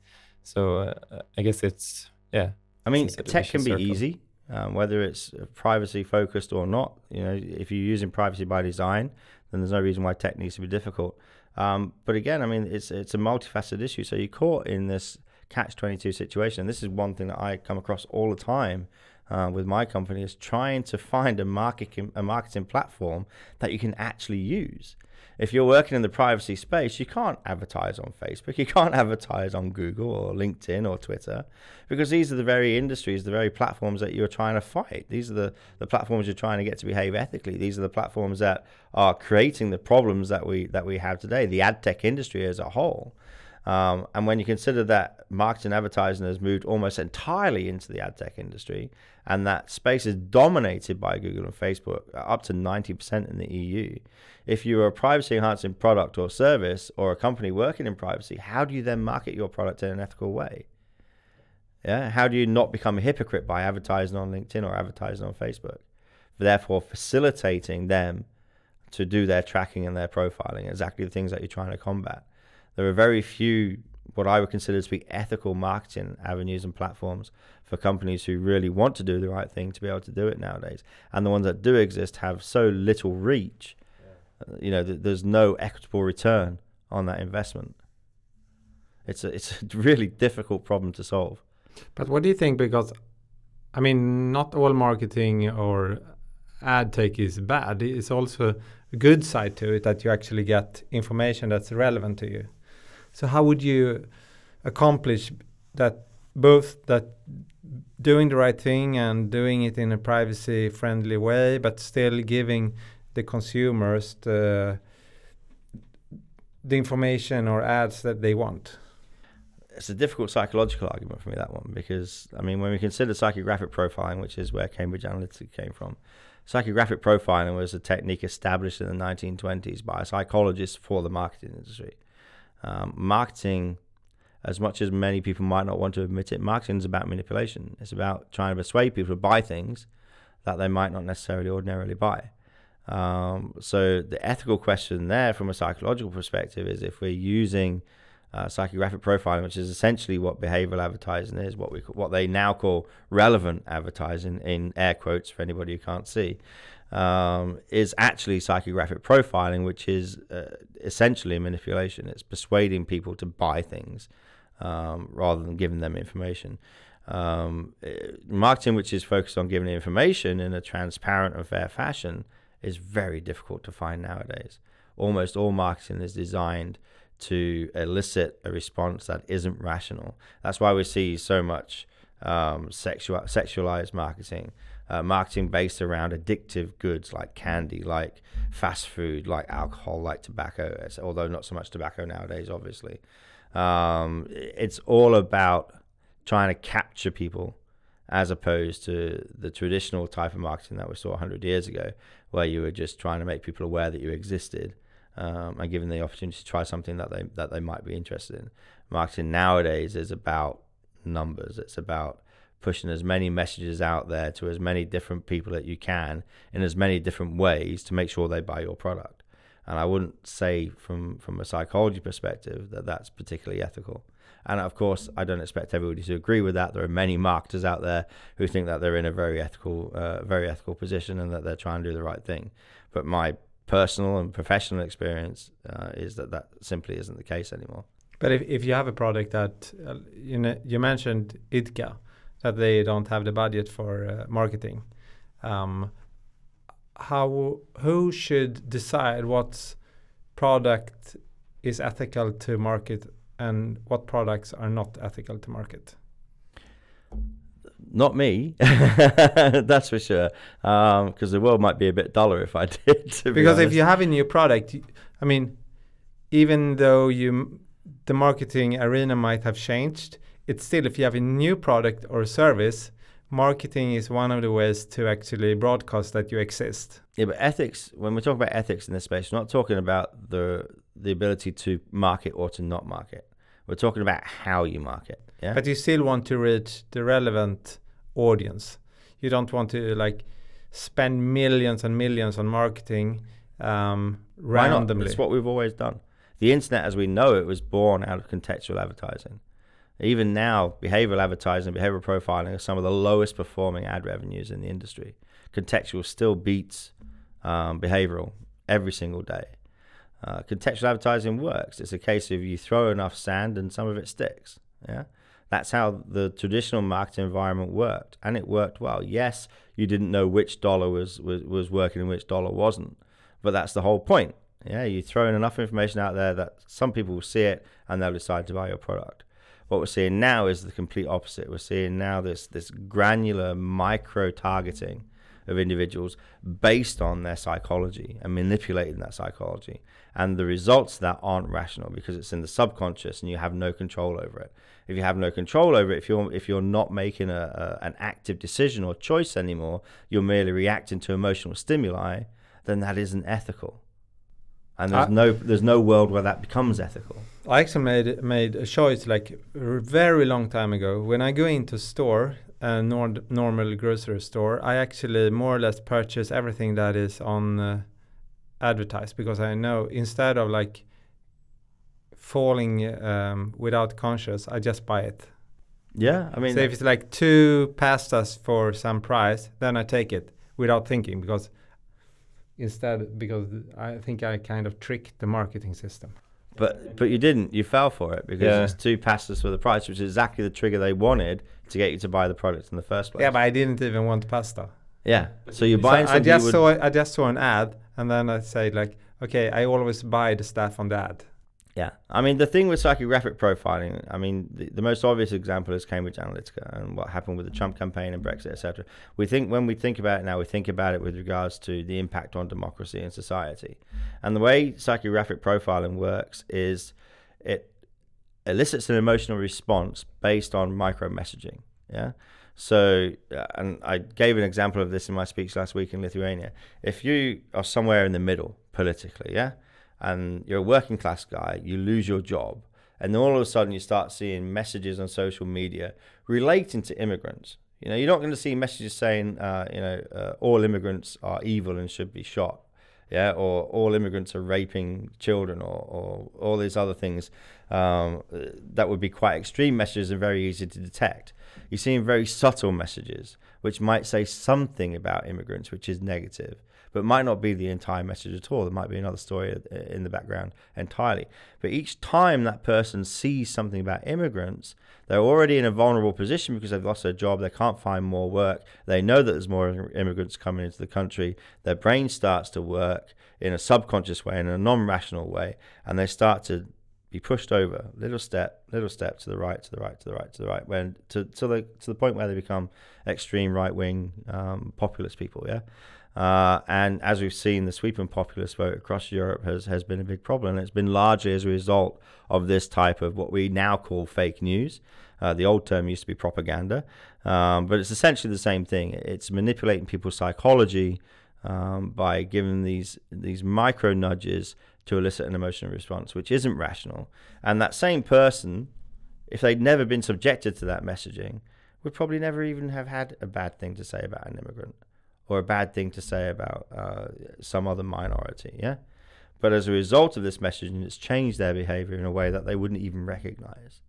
Speaker 1: So uh, I guess it's yeah.
Speaker 3: I mean, tech can be circle. easy, um, whether it's privacy focused or not. You know, if you're using privacy by design, then there's no reason why tech needs to be difficult. Um, but again, I mean, it's it's a multifaceted issue. So you're caught in this catch 22 situation. This is one thing that I come across all the time uh, with my company is trying to find a marketing a marketing platform that you can actually use. If you're working in the privacy space, you can't advertise on Facebook, you can't advertise on Google or LinkedIn or Twitter, because these are the very industries, the very platforms that you're trying to fight. These are the, the platforms you're trying to get to behave ethically. These are the platforms that are creating the problems that we that we have today, the ad tech industry as a whole. Um, and when you consider that marketing advertising has moved almost entirely into the ad tech industry, and that space is dominated by Google and Facebook, uh, up to 90% in the EU. If you're a privacy enhancing product or service or a company working in privacy, how do you then market your product in an ethical way? Yeah, how do you not become a hypocrite by advertising on LinkedIn or advertising on Facebook? Therefore, facilitating them to do their tracking and their profiling, exactly the things that you're trying to combat there are very few what I would consider to be ethical marketing avenues and platforms for companies who really want to do the right thing to be able to do it nowadays. And the ones that do exist have so little reach, uh, you know, th- there's no equitable return on that investment. It's a, it's a really difficult problem to solve.
Speaker 2: But what do you think? Because, I mean, not all marketing or ad tech is bad. It's also a good side to it that you actually get information that's relevant to you. So how would you accomplish that both that doing the right thing and doing it in a privacy friendly way but still giving the consumers the the information or ads that they want
Speaker 3: it's a difficult psychological argument for me that one because I mean when we consider psychographic profiling, which is where Cambridge Analytica came from, psychographic profiling was a technique established in the 1920s by a psychologist for the marketing industry. Um, marketing, as much as many people might not want to admit it, marketing is about manipulation. It's about trying to persuade people to buy things that they might not necessarily ordinarily buy. Um, so the ethical question there, from a psychological perspective, is if we're using uh, psychographic profiling, which is essentially what behavioral advertising is, what we what they now call relevant advertising in air quotes for anybody who can't see um, is actually psychographic profiling, which is uh, essentially manipulation. It's persuading people to buy things um, rather than giving them information. Um, eh, marketing, which is focused on giving information in a transparent and fair fashion, is very difficult to find nowadays. Almost all marketing is designed to elicit a response that isn't rational. That's why we see so much um, sexual, sexualized marketing uh, marketing based around addictive goods like candy, like fast food, like alcohol, like tobacco, although not so much tobacco nowadays, obviously. Um, it's all about trying to capture people as opposed to the traditional type of marketing that we saw 100 years ago, where you were just trying to make people aware that you existed um, and giving them the opportunity to try something that they that they might be interested in. Marketing nowadays is about numbers. It's about pushing as many messages out there to as many different people that you can in as many different ways to make sure they buy your product. And I wouldn't say from from a psychology perspective that that's particularly ethical. And of course, I don't expect everybody to agree with that. There are many marketers out there who think that they're in a very ethical, uh, very ethical position and that they're trying to do the right thing. But my personal and professional experience uh, is that that simply isn't the case anymore.
Speaker 2: But if, if you have a product that uh, you know, you mentioned Idka, that they don't have the budget for uh, marketing. Um, how who should decide what product is ethical to market and what products are not ethical to market?
Speaker 3: Not me, that's for sure. Because the world might be a bit duller if I did. to be
Speaker 2: because if you have a new product, I mean, even though you the marketing arena might have changed, it's still if you have a new product or service, marketing is one of the ways to actually broadcast that you exist.
Speaker 3: Yeah, but ethics. When we talk about ethics in this space, we're not talking about the the ability to market or to not market. We're talking about how you market. Yeah.
Speaker 2: But you still want to reach the relevant audience. You don't want to like spend millions and millions on marketing um,
Speaker 3: Why not?
Speaker 2: randomly.
Speaker 3: It's what we've always done. The internet, as we know it, was born out of contextual advertising. Even now, behavioral advertising, behavioral profiling are some of the lowest performing ad revenues in the industry. Contextual still beats um, behavioral every single day. Uh, contextual advertising works. It's a case of you throw enough sand and some of it sticks. Yeah, that's how the traditional marketing environment worked, and it worked well. Yes, you didn't know which dollar was was, was working and which dollar wasn't, but that's the whole point. Yeah, you throw in enough information out there that some people will see it and they'll decide to buy your product. What we're seeing now is the complete opposite. We're seeing now this this granular micro targeting of individuals based on their psychology and manipulating that psychology. And the results that aren't rational because it's in the subconscious and you have no control over it. If you have no control over it, if you're if you're not making a, a an active decision or choice anymore, you're merely reacting to emotional stimuli, then that isn't ethical. And there's
Speaker 2: I-
Speaker 3: no there's no world where that becomes ethical.
Speaker 2: I actually made made a choice like a very long time ago. When I go into store, a nord- normal grocery store, I actually more or less purchase everything that is on uh, advertised because I know instead of like falling um, without conscious, I just buy it.
Speaker 3: Yeah, I mean
Speaker 2: so if it's like two pastas for some price, then I take it without thinking because instead because I think I kind of tricked the marketing system.
Speaker 3: But but you didn't. You fell for it because
Speaker 1: Yeah.
Speaker 3: it's two passes for the price, which is exactly the trigger they wanted to get you to buy the product in the first place.
Speaker 2: Yeah, but I didn't even want pasta.
Speaker 3: yeah. So you're
Speaker 2: So
Speaker 3: buying
Speaker 2: I
Speaker 3: something. you
Speaker 2: just
Speaker 3: would-
Speaker 2: saw I just saw an ad, and then I said like, okay, I always buy the stuff on the ad.
Speaker 3: Yeah, I mean the thing with psychographic profiling. I mean the, the most obvious example is Cambridge Analytica and what happened with the Trump campaign and Brexit, etc. We think when we think about it now, we think about it with regards to the impact on democracy and society. And the way psychographic profiling works is it elicits an emotional response based on micro messaging. Yeah. So, uh, and I gave an example of this in my speech last week in Lithuania. If you are somewhere in the middle politically, yeah, and you're a working class guy, you lose your job, and then all of a sudden you start seeing messages on social media relating to immigrants. You know, you're not going to see messages saying, uh, you know, uh, all immigrants are evil and should be shot, yeah, or all immigrants are raping children, or, or all these other things um, that would be quite extreme messages and very easy to detect. You're seeing very subtle messages which might say something about immigrants, which is negative, but might not be the entire message at all. There might be another story in the background entirely. But each time that person sees something about immigrants, they're already in a vulnerable position because they've lost their job, they can't find more work, they know that there's more immigrants coming into the country, their brain starts to work in a subconscious way, in a non rational way, and they start to be pushed over little step, little step to the right, to the right, to the right, to the right, when to, to the to the point where they become extreme right wing um, populist people, yeah. Uh, and as we've seen, the sweeping populist vote across Europe has, has been a big problem. And it's been largely as a result of this type of what we now call fake news. Uh, the old term used to be propaganda, um, but it's essentially the same thing. It's manipulating people's psychology um, by giving these these micro nudges to elicit an emotional response, which isn't rational. And that same person, if they'd never been subjected to that messaging, would probably never even have had a bad thing to say about an immigrant or a bad thing to say about uh, some other minority. Yeah. But as a result of this messaging, it's changed their behavior in a way that they wouldn't even recognize.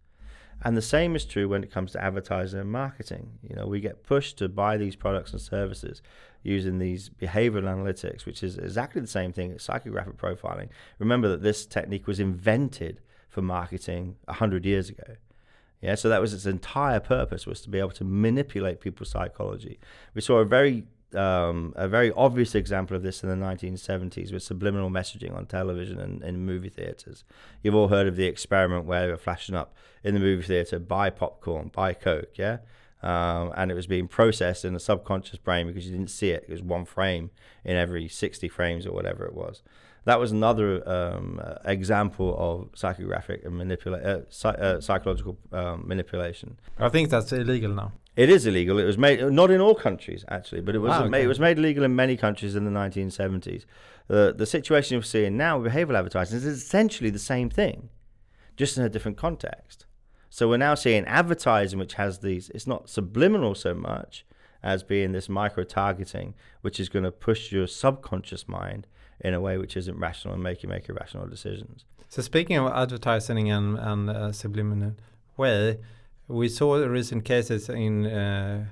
Speaker 3: And the same is true when it comes to advertising and marketing. You know, we get pushed to buy these products and services using these behavioral analytics, which is exactly the same thing as psychographic profiling. Remember that this technique was invented for marketing 100 years ago. Yeah, so that was its entire purpose was to be able to manipulate people's psychology. We saw a very um, a very obvious example of this in the 1970s with subliminal messaging on television and in movie theaters. You've all heard of the experiment where they were flashing up in the movie theater, buy popcorn, buy Coke, yeah? um, and it was being processed in the subconscious brain because you didn't see it. It was one frame in every 60 frames or whatever it was. That was another um, example of psychographic and manipula- uh, psy- uh, psychological um, manipulation.
Speaker 2: I think that's illegal now.
Speaker 3: It is illegal. It was made not in all countries actually, but it was
Speaker 2: Ah,
Speaker 3: ma-
Speaker 2: okay.
Speaker 3: it was made illegal in many countries in the 1970s. The the situation we're seeing now with behavioral advertising is essentially the same thing, just in a different context. So we're now seeing advertising which has these. It's not subliminal so much as being this micro targeting, which is going to push your subconscious mind in a way which isn't rational and make you make irrational decisions.
Speaker 2: So speaking of advertising and, and uh, subliminal way, we saw recent cases in uh,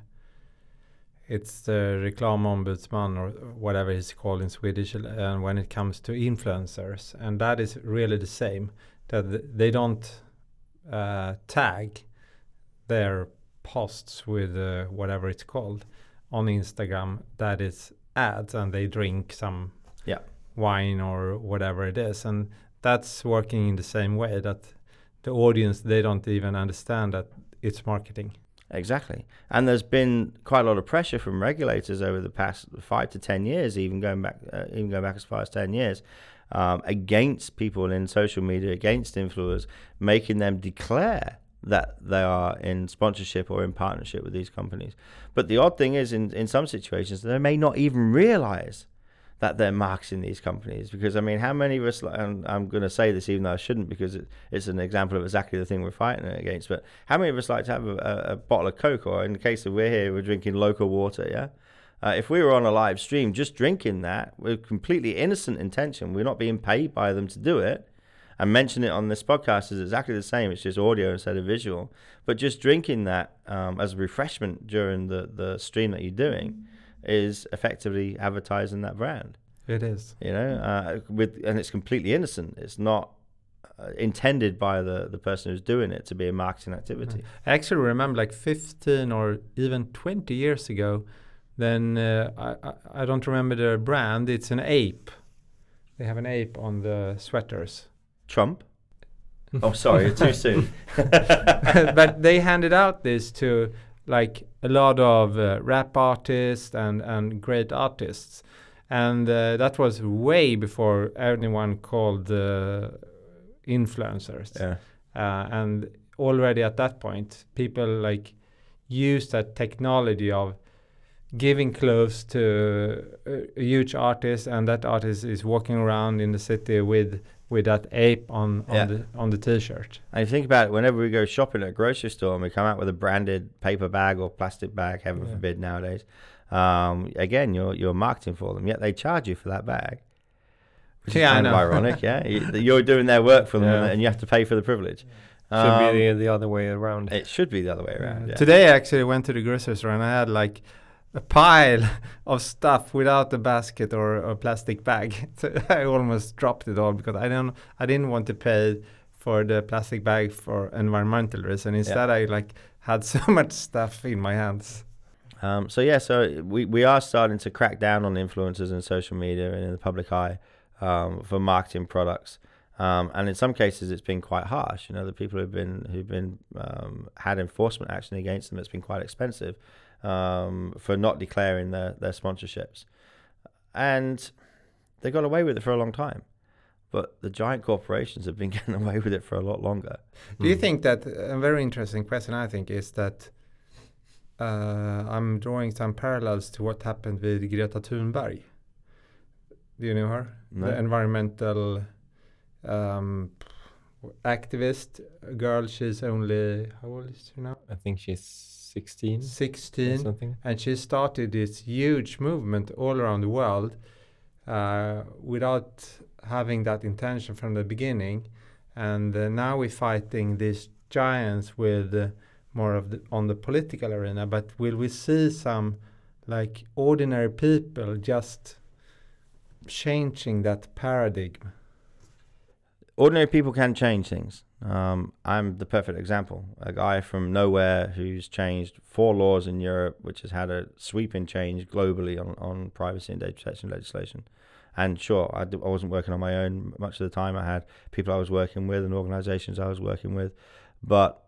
Speaker 2: it's the reklamombudsman or whatever it's called in Swedish, uh, when it comes to influencers, and that is really the same. That they don't uh, tag their posts with uh, whatever it's called on Instagram. That is ads, and they drink some
Speaker 3: Yeah.
Speaker 2: wine or whatever it is, and that's working in the same way that the audience they don't even understand that it's marketing.
Speaker 3: Exactly. And there's been quite a lot of pressure from regulators over the past five to ten years, even going back, uh, even going back as far as ten years, um, against people in social media, against influencers, making them declare that they are in sponsorship or in partnership with these companies. But the odd thing is, in in some situations, they may not even realize that they're marketing these companies because I mean, how many of us? And I'm going to say this even though I shouldn't because it, it's an example of exactly the thing we're fighting against. But how many of us like to have a, a, bottle of Coke, or in the case of we're here, we're drinking local water? Yeah. Uh, if we were on a live stream just drinking that with completely innocent intention, we're not being paid by them to do it. And mention it on this podcast is exactly the same. It's just audio instead of visual. But just drinking that um, as a refreshment during the, the stream that you're doing is effectively advertising that brand.
Speaker 2: It is.
Speaker 3: You know, uh, with and it's completely innocent. It's not uh, intended by the the person who's doing it to be a marketing activity.
Speaker 2: I actually remember like 15 or even 20 years ago. Then uh, I, I I don't remember the brand. It's an ape. They have an ape on the sweaters.
Speaker 3: Trump. Oh, sorry, too soon.
Speaker 2: but they handed out this to like a lot of uh, rap artists and and great artists, and uh, that was way before anyone called uh, influencers.
Speaker 3: yeah.
Speaker 2: Uh, and already at that point, people like used that technology of giving clothes to a, a huge artist, and that artist is walking around in the city with with that ape on on
Speaker 3: Yeah.
Speaker 2: the on the t-shirt.
Speaker 3: And you think about it, whenever we go shopping at a grocery store and we come out with a branded paper bag or plastic bag, heaven
Speaker 2: Yeah.
Speaker 3: forbid nowadays, um, again, you're you're marketing for them, yet they charge you for that bag. Which
Speaker 2: Yeah, I
Speaker 3: is kind of
Speaker 2: know.
Speaker 3: ironic, yeah. You- You're doing their work for them,
Speaker 1: Yeah.
Speaker 3: and you have to pay for the privilege.
Speaker 1: Should
Speaker 3: Um,
Speaker 1: be the, the other way around.
Speaker 3: It should be the other way around. Yeah.
Speaker 2: Today, I actually went to the grocery store and I had like a pile of stuff without a basket or a plastic bag. So I almost dropped it all because I don't, I didn't want to pay for the plastic bag for environmental reason. Instead, I like had so much stuff in my hands.
Speaker 3: Um, so yeah, so we, we are starting to crack down on influencers in social media and in the public eye um, for marketing products. Um, and in some cases, it's been quite harsh. You know, the people who've been who've been um, had enforcement action against them. It's been quite expensive um, for not declaring their their sponsorships, and they got away with it for a long time. But the giant corporations have been getting away with it for a lot longer.
Speaker 2: Do you
Speaker 1: Mm.
Speaker 2: think that a very interesting question? I think is that uh, I'm drawing some parallels to what happened with Greta Thunberg. Do you know her?
Speaker 3: No.
Speaker 2: The environmental um, activist girl. She's only how old is she now?
Speaker 1: I think she's 16
Speaker 2: 16
Speaker 1: something.
Speaker 2: and she started this huge movement all around the world uh, without having that intention from the beginning and uh, now we're fighting these giants with uh, more of the on the political arena but will we see some like ordinary people just changing that paradigm
Speaker 3: ordinary people can change things. Um, I'm the perfect example. A guy from nowhere who's changed four laws in Europe, which has had a sweeping change globally on, on privacy and data protection legislation. And sure, I, d- I wasn't working on my own much of the time. I had people I was working with and organizations I was working with. But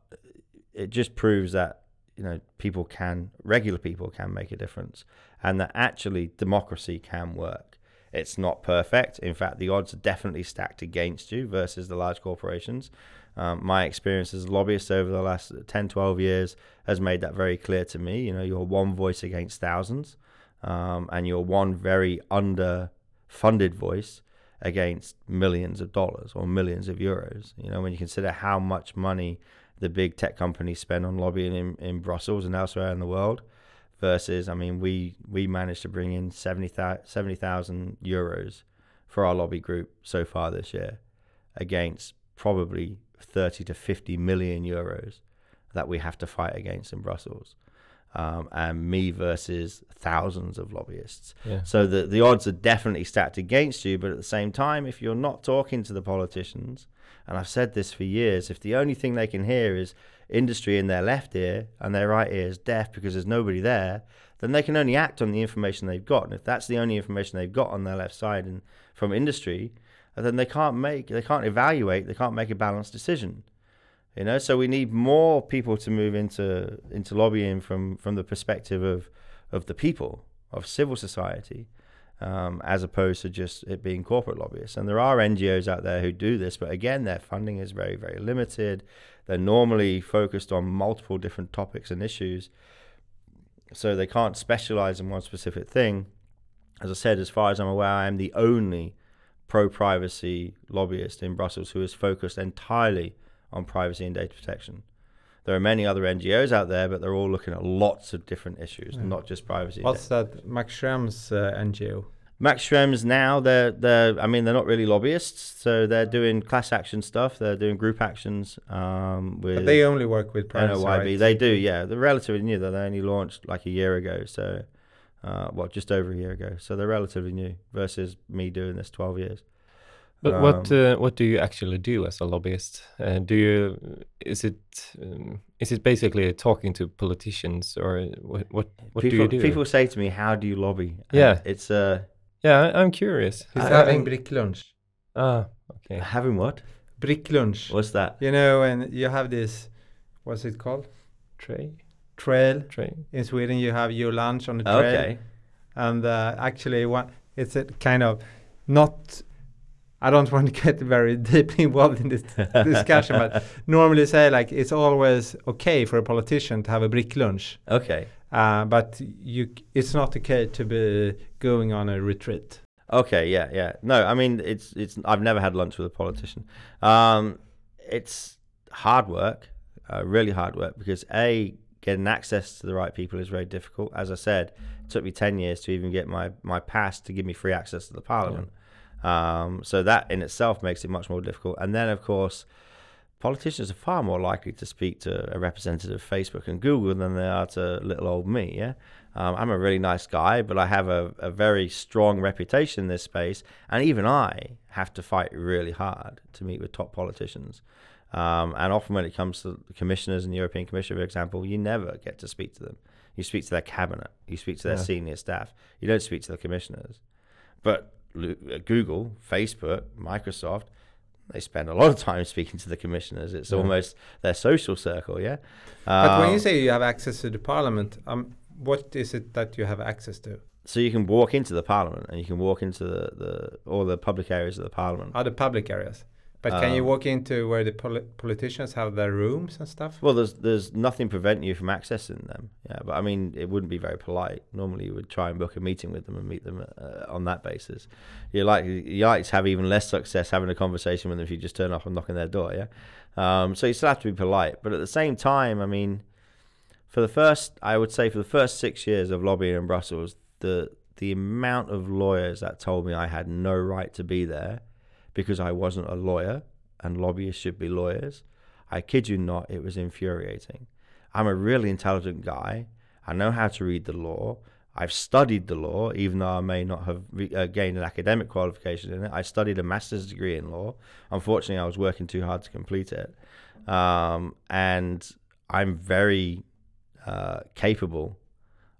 Speaker 3: it just proves that you know people can regular people can make a difference and that actually democracy can work it's not perfect in fact the odds are definitely stacked against you versus the large corporations um, my experience as a lobbyist over the last 10 12 years has made that very clear to me you know you're one voice against thousands um, and you're one very underfunded voice against millions of dollars or millions of euros you know when you consider how much money the big tech companies spend on lobbying in, in Brussels and elsewhere in the world. Versus, I mean, we we managed to bring in 70,000 70, euros for our lobby group so far this year, against probably 30 to 50 million euros that we have to fight against in Brussels. Um, and me versus thousands of lobbyists.
Speaker 1: Yeah.
Speaker 3: So the the odds are definitely stacked against you. But at the same time, if you're not talking to the politicians, and I've said this for years, if the only thing they can hear is industry in their left ear and their right ear is deaf because there's nobody there, then they can only act on the information they've got. And if that's the only information they've got on their left side and from industry, then they can't make, they can't evaluate, they can't make a balanced decision. You know, so we need more people to move into into lobbying from from the perspective of of the people of civil society um, as opposed to just it being corporate lobbyists. And there are NGOs out there who do this, but again, their funding is very, very limited. They're normally focused on multiple different topics and issues, so they can't specialize in one specific thing. As I said, as far as I'm aware, I am the only pro privacy lobbyist in Brussels who is focused entirely on privacy and data protection. There are many other NGOs out there, but they're all looking at lots of different issues, yeah. not just privacy.
Speaker 2: What's that? Max Schrems uh, NGO.
Speaker 3: Max Schrems now they're they're I mean they're not really lobbyists, so they're doing class action stuff. They're doing group actions. Um, with
Speaker 2: but they only work with privacy.
Speaker 3: NOYB. They do, yeah. They're relatively new. They only launched like a year ago, so uh, well, just over a year ago. So they're relatively new versus me doing this twelve years.
Speaker 1: But um, what uh, what do you actually do as a lobbyist? Uh, do you is it um, is it basically talking to politicians or what what, what
Speaker 3: people,
Speaker 1: do you do?
Speaker 3: People say to me, "How do you lobby?"
Speaker 1: And yeah,
Speaker 3: it's uh
Speaker 1: yeah. I'm curious.
Speaker 2: He's having bricklunch.
Speaker 1: Ah, okay.
Speaker 3: Having what?
Speaker 2: Bricklunch.
Speaker 3: What's that?
Speaker 2: You know, and you have this. What's it called?
Speaker 1: Tray.
Speaker 2: Trail.
Speaker 1: Tray.
Speaker 2: In Sweden, you have your lunch on the trail.
Speaker 3: Okay.
Speaker 2: And uh, actually, one it's a kind of not I don't want to get very deeply involved in this discussion, but normally say like it's always okay for a politician to have a brick lunch.
Speaker 3: Okay.
Speaker 2: Uh, but you, it's not okay to be going on a retreat.
Speaker 3: Okay. Yeah. Yeah. No, I mean it's it's. I've never had lunch with a politician. Um, it's hard work, uh, really hard work, because a getting access to the right people is very difficult. As I said, it took me ten years to even get my my pass to give me free access to the parliament. Yeah um, so that in itself makes it much more difficult. And then, of course, politicians are far more likely to speak to a representative of Facebook and Google than they are to little old me. Yeah, um, I'm a really nice guy, but I have a, a very strong reputation in this space, and even I have to fight really hard to meet with top politicians. Um, and often, when it comes to commissioners and the European Commission, for example, you never get to speak to them. You speak to their cabinet, you speak to their yeah. senior staff. You don't speak to the commissioners. But uh, Google, Facebook, Microsoft, they spend a lot of time speaking to the commissioners. It's yeah. almost their social circle, yeah.
Speaker 2: Um, but when you um, say you have access to the parliament, um, what is it that you have access to?
Speaker 3: So you can walk into the parliament and you can walk into the, the all the public areas of the parliament.
Speaker 2: Are the public areas? But um, can you um, walk into where the poli- politicians have their rooms and stuff?
Speaker 3: Well, there's there's nothing preventing you from accessing them. Yeah, but I mean, it wouldn't be very polite. Normally, you would try and book a meeting with them and meet them uh, on that basis. You like you like to have even less success having a conversation with them if you just turn up and knock on their door. Yeah, um, so you still have to be polite, but at the same time, I mean, for the first, I would say for the first six years of lobbying in Brussels, the the amount of lawyers that told me I had no right to be there because I wasn't a lawyer and lobbyists should be lawyers. I kid you not, it was infuriating. I'm a really intelligent guy. I know how to read the law. I've studied the law, even though I may not have re- uh, gained an academic qualification in it. I studied a master's degree in law. Unfortunately, I was working too hard to complete it. Um, and I'm very uh, capable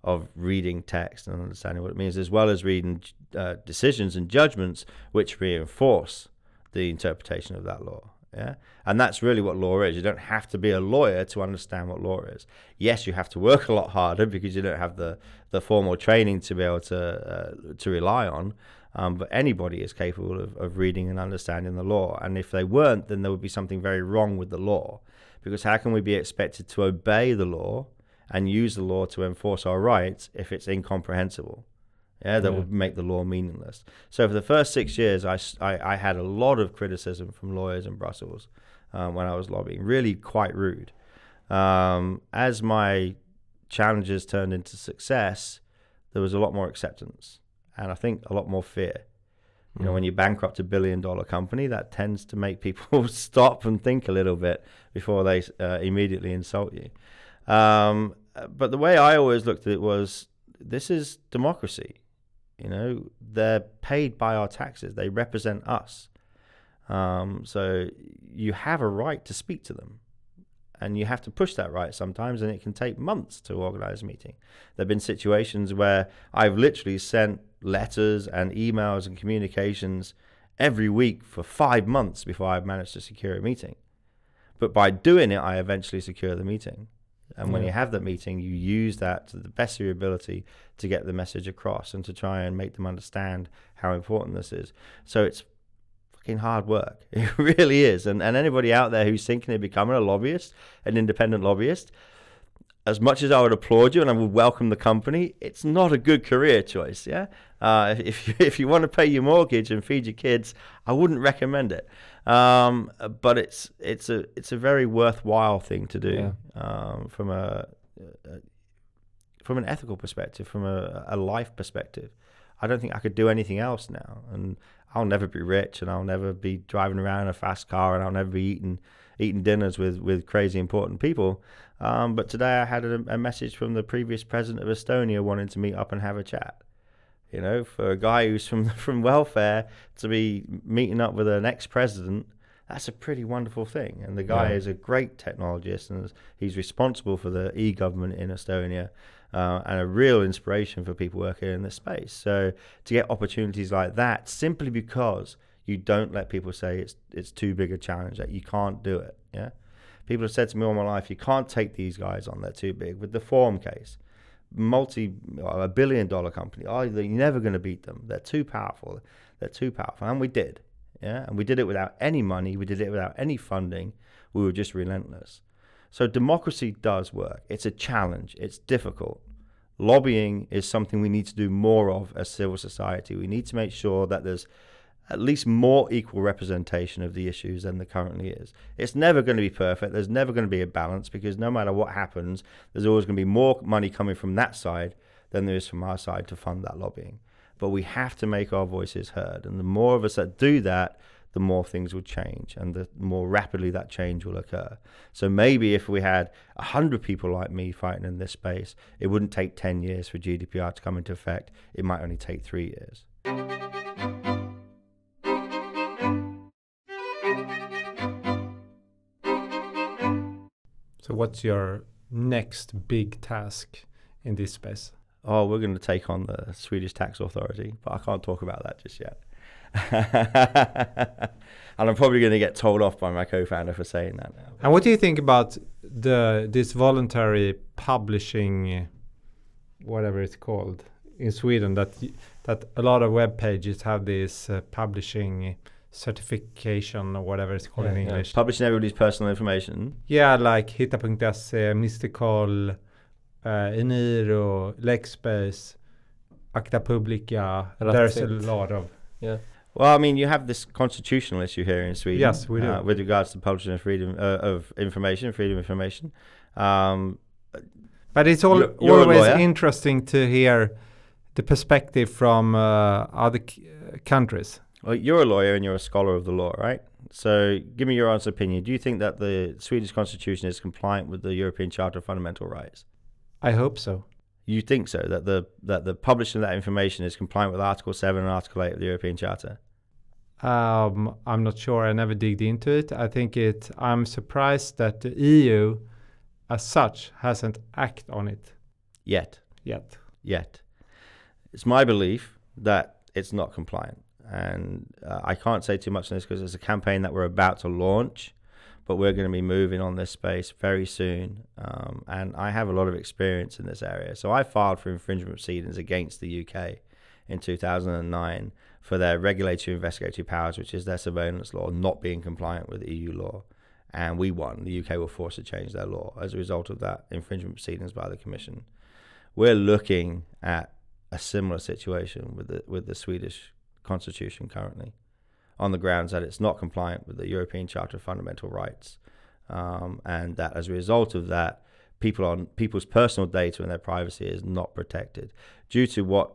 Speaker 3: of reading text and understanding what it means, as well as reading uh, decisions and judgments which reinforce the interpretation of that law. Yeah. And that's really what law is. You don't have to be a lawyer to understand what law is. Yes, you have to work a lot harder because you don't have the, the formal training to be able to, uh, to rely on. Um, but anybody is capable of, of reading and understanding the law. And if they weren't, then there would be something very wrong with the law. Because how can we be expected to obey the law and use the law to enforce our rights if it's incomprehensible? Yeah, that
Speaker 1: Yeah.
Speaker 3: would make the law meaningless. So for the first six years, I I had a lot of criticism from lawyers in Brussels um, when I was lobbying, really quite rude. Um, as my challenges turned into success, there was a lot more acceptance and I think a lot more fear. You know,
Speaker 1: Mm.
Speaker 3: when you bankrupt a billion dollar company, that tends to make people stop and think a little bit before they uh, immediately insult you. Um, but the way I always looked at it was this is democracy. You know, they're paid by our taxes, they represent us. Um, so you have a right to speak to them. And you have to push that right sometimes, and it can take months to organize a meeting. There have been situations where I've literally sent letters and emails and communications every week for five months before I've managed to secure a meeting. But by doing it, I eventually secure the meeting. And when
Speaker 1: Yeah.
Speaker 3: you have that meeting, you use that to the best of your ability to get the message across and to try and make them understand how important this is. So it's fucking hard work. It really is. And and anybody out there who's thinking of becoming a lobbyist, an independent lobbyist, as much as I would applaud you and I would welcome the company, it's not a good career choice. Yeah, uh, if you, if you want to pay your mortgage and feed your kids, I wouldn't recommend it. Um, but it's it's a it's a very worthwhile thing to do
Speaker 1: Yeah.
Speaker 3: um, from a, a from an ethical perspective, from a, a life perspective. I don't think I could do anything else now, and I'll never be rich, and I'll never be driving around in a fast car, and I'll never be eating eating dinners with with crazy important people. Um, but today I had a, a message from the previous president of Estonia wanting to meet up and have a chat. You know, for a guy who's from from welfare to be meeting up with an ex-president, that's a pretty wonderful thing. And the guy
Speaker 1: Yeah.
Speaker 3: is a great technologist, and he's responsible for the e-government in Estonia, uh, and a real inspiration for people working in this space. So to get opportunities like that, simply because you don't let people say it's it's too big a challenge that you can't do it. Yeah, people have said to me all my life, you can't take these guys on; they're too big. With the Phorm case, multi a billion dollar company, oh, you're never going to beat them. They're too powerful. They're too powerful, and we did. Yeah, and we did it without any money. We did it without any funding. We were just relentless. So democracy does work. It's a challenge. It's difficult. Lobbying is something we need to do more of as civil society. We need to make sure that there's at least more equal representation of the issues than there currently is. It's never going to be perfect. There's never going to be a balance because no matter what happens, there's always going to be more money coming from that side than there is from our side to fund that lobbying. But we have to make our voices heard. And the more of us that do that, the more things will change and the more rapidly that change will occur. So maybe if we had 100 people like me fighting in this space, it wouldn't take 10 years for GDPR to come into effect. It might only take three years.
Speaker 2: So what's your next big task in this space?
Speaker 3: Oh, we're going to take on the Swedish tax authority, but I can't talk about that just yet. and I'm probably going to get told off by my co-founder for saying that now.
Speaker 2: And what do you think about the this voluntary publishing, whatever it's called, in Sweden? That that a lot of web pages have this uh, publishing certification or whatever it's called
Speaker 1: Yeah,
Speaker 2: in
Speaker 1: yeah.
Speaker 2: English.
Speaker 3: Publishing everybody's personal information.
Speaker 2: Yeah, like Hitta.se, Mystical, uh, Eniro, Lexbase, Acta Publica. There's a lot of.
Speaker 1: Yeah.
Speaker 3: Well, I mean, you have this constitutional issue here in Sweden.
Speaker 2: Yes, we do.
Speaker 3: Uh, with regards to publishing of freedom uh, of information, freedom of information. Um,
Speaker 2: But it's all,
Speaker 3: You're- you're a
Speaker 2: always interesting to hear the perspective from uh, other countries.
Speaker 3: Well, you're a lawyer and you're a scholar of the law, right? So, give me your honest opinion. Do you think that the Swedish constitution is compliant with the European Charter of Fundamental Rights?
Speaker 2: I hope so.
Speaker 3: You think so? That the that the publishing of that information is compliant with Article Seven and Article Eight of the European Charter?
Speaker 2: Um, I'm not sure. I never digged into it. I think it. I'm surprised that the EU, as such, hasn't acted on it
Speaker 3: Yet,
Speaker 2: yet.
Speaker 3: yet, it's my belief that it's not compliant. And uh, I can't say too much on this because it's a campaign that we're about to launch, but we're going to be moving on this space very soon. Um, and I have a lot of experience in this area. So I filed for infringement proceedings against the UK in 2009 for their regulatory investigatory powers, which is their surveillance law, not being compliant with EU law. And we won. The UK were forced to change their law as a result of that infringement proceedings by the Commission. We're looking at a similar situation with the with the Swedish constitution currently, on the grounds that it's not compliant with the European Charter of Fundamental Rights, um, and that as a result of that, people on people's personal data and their privacy is not protected due to what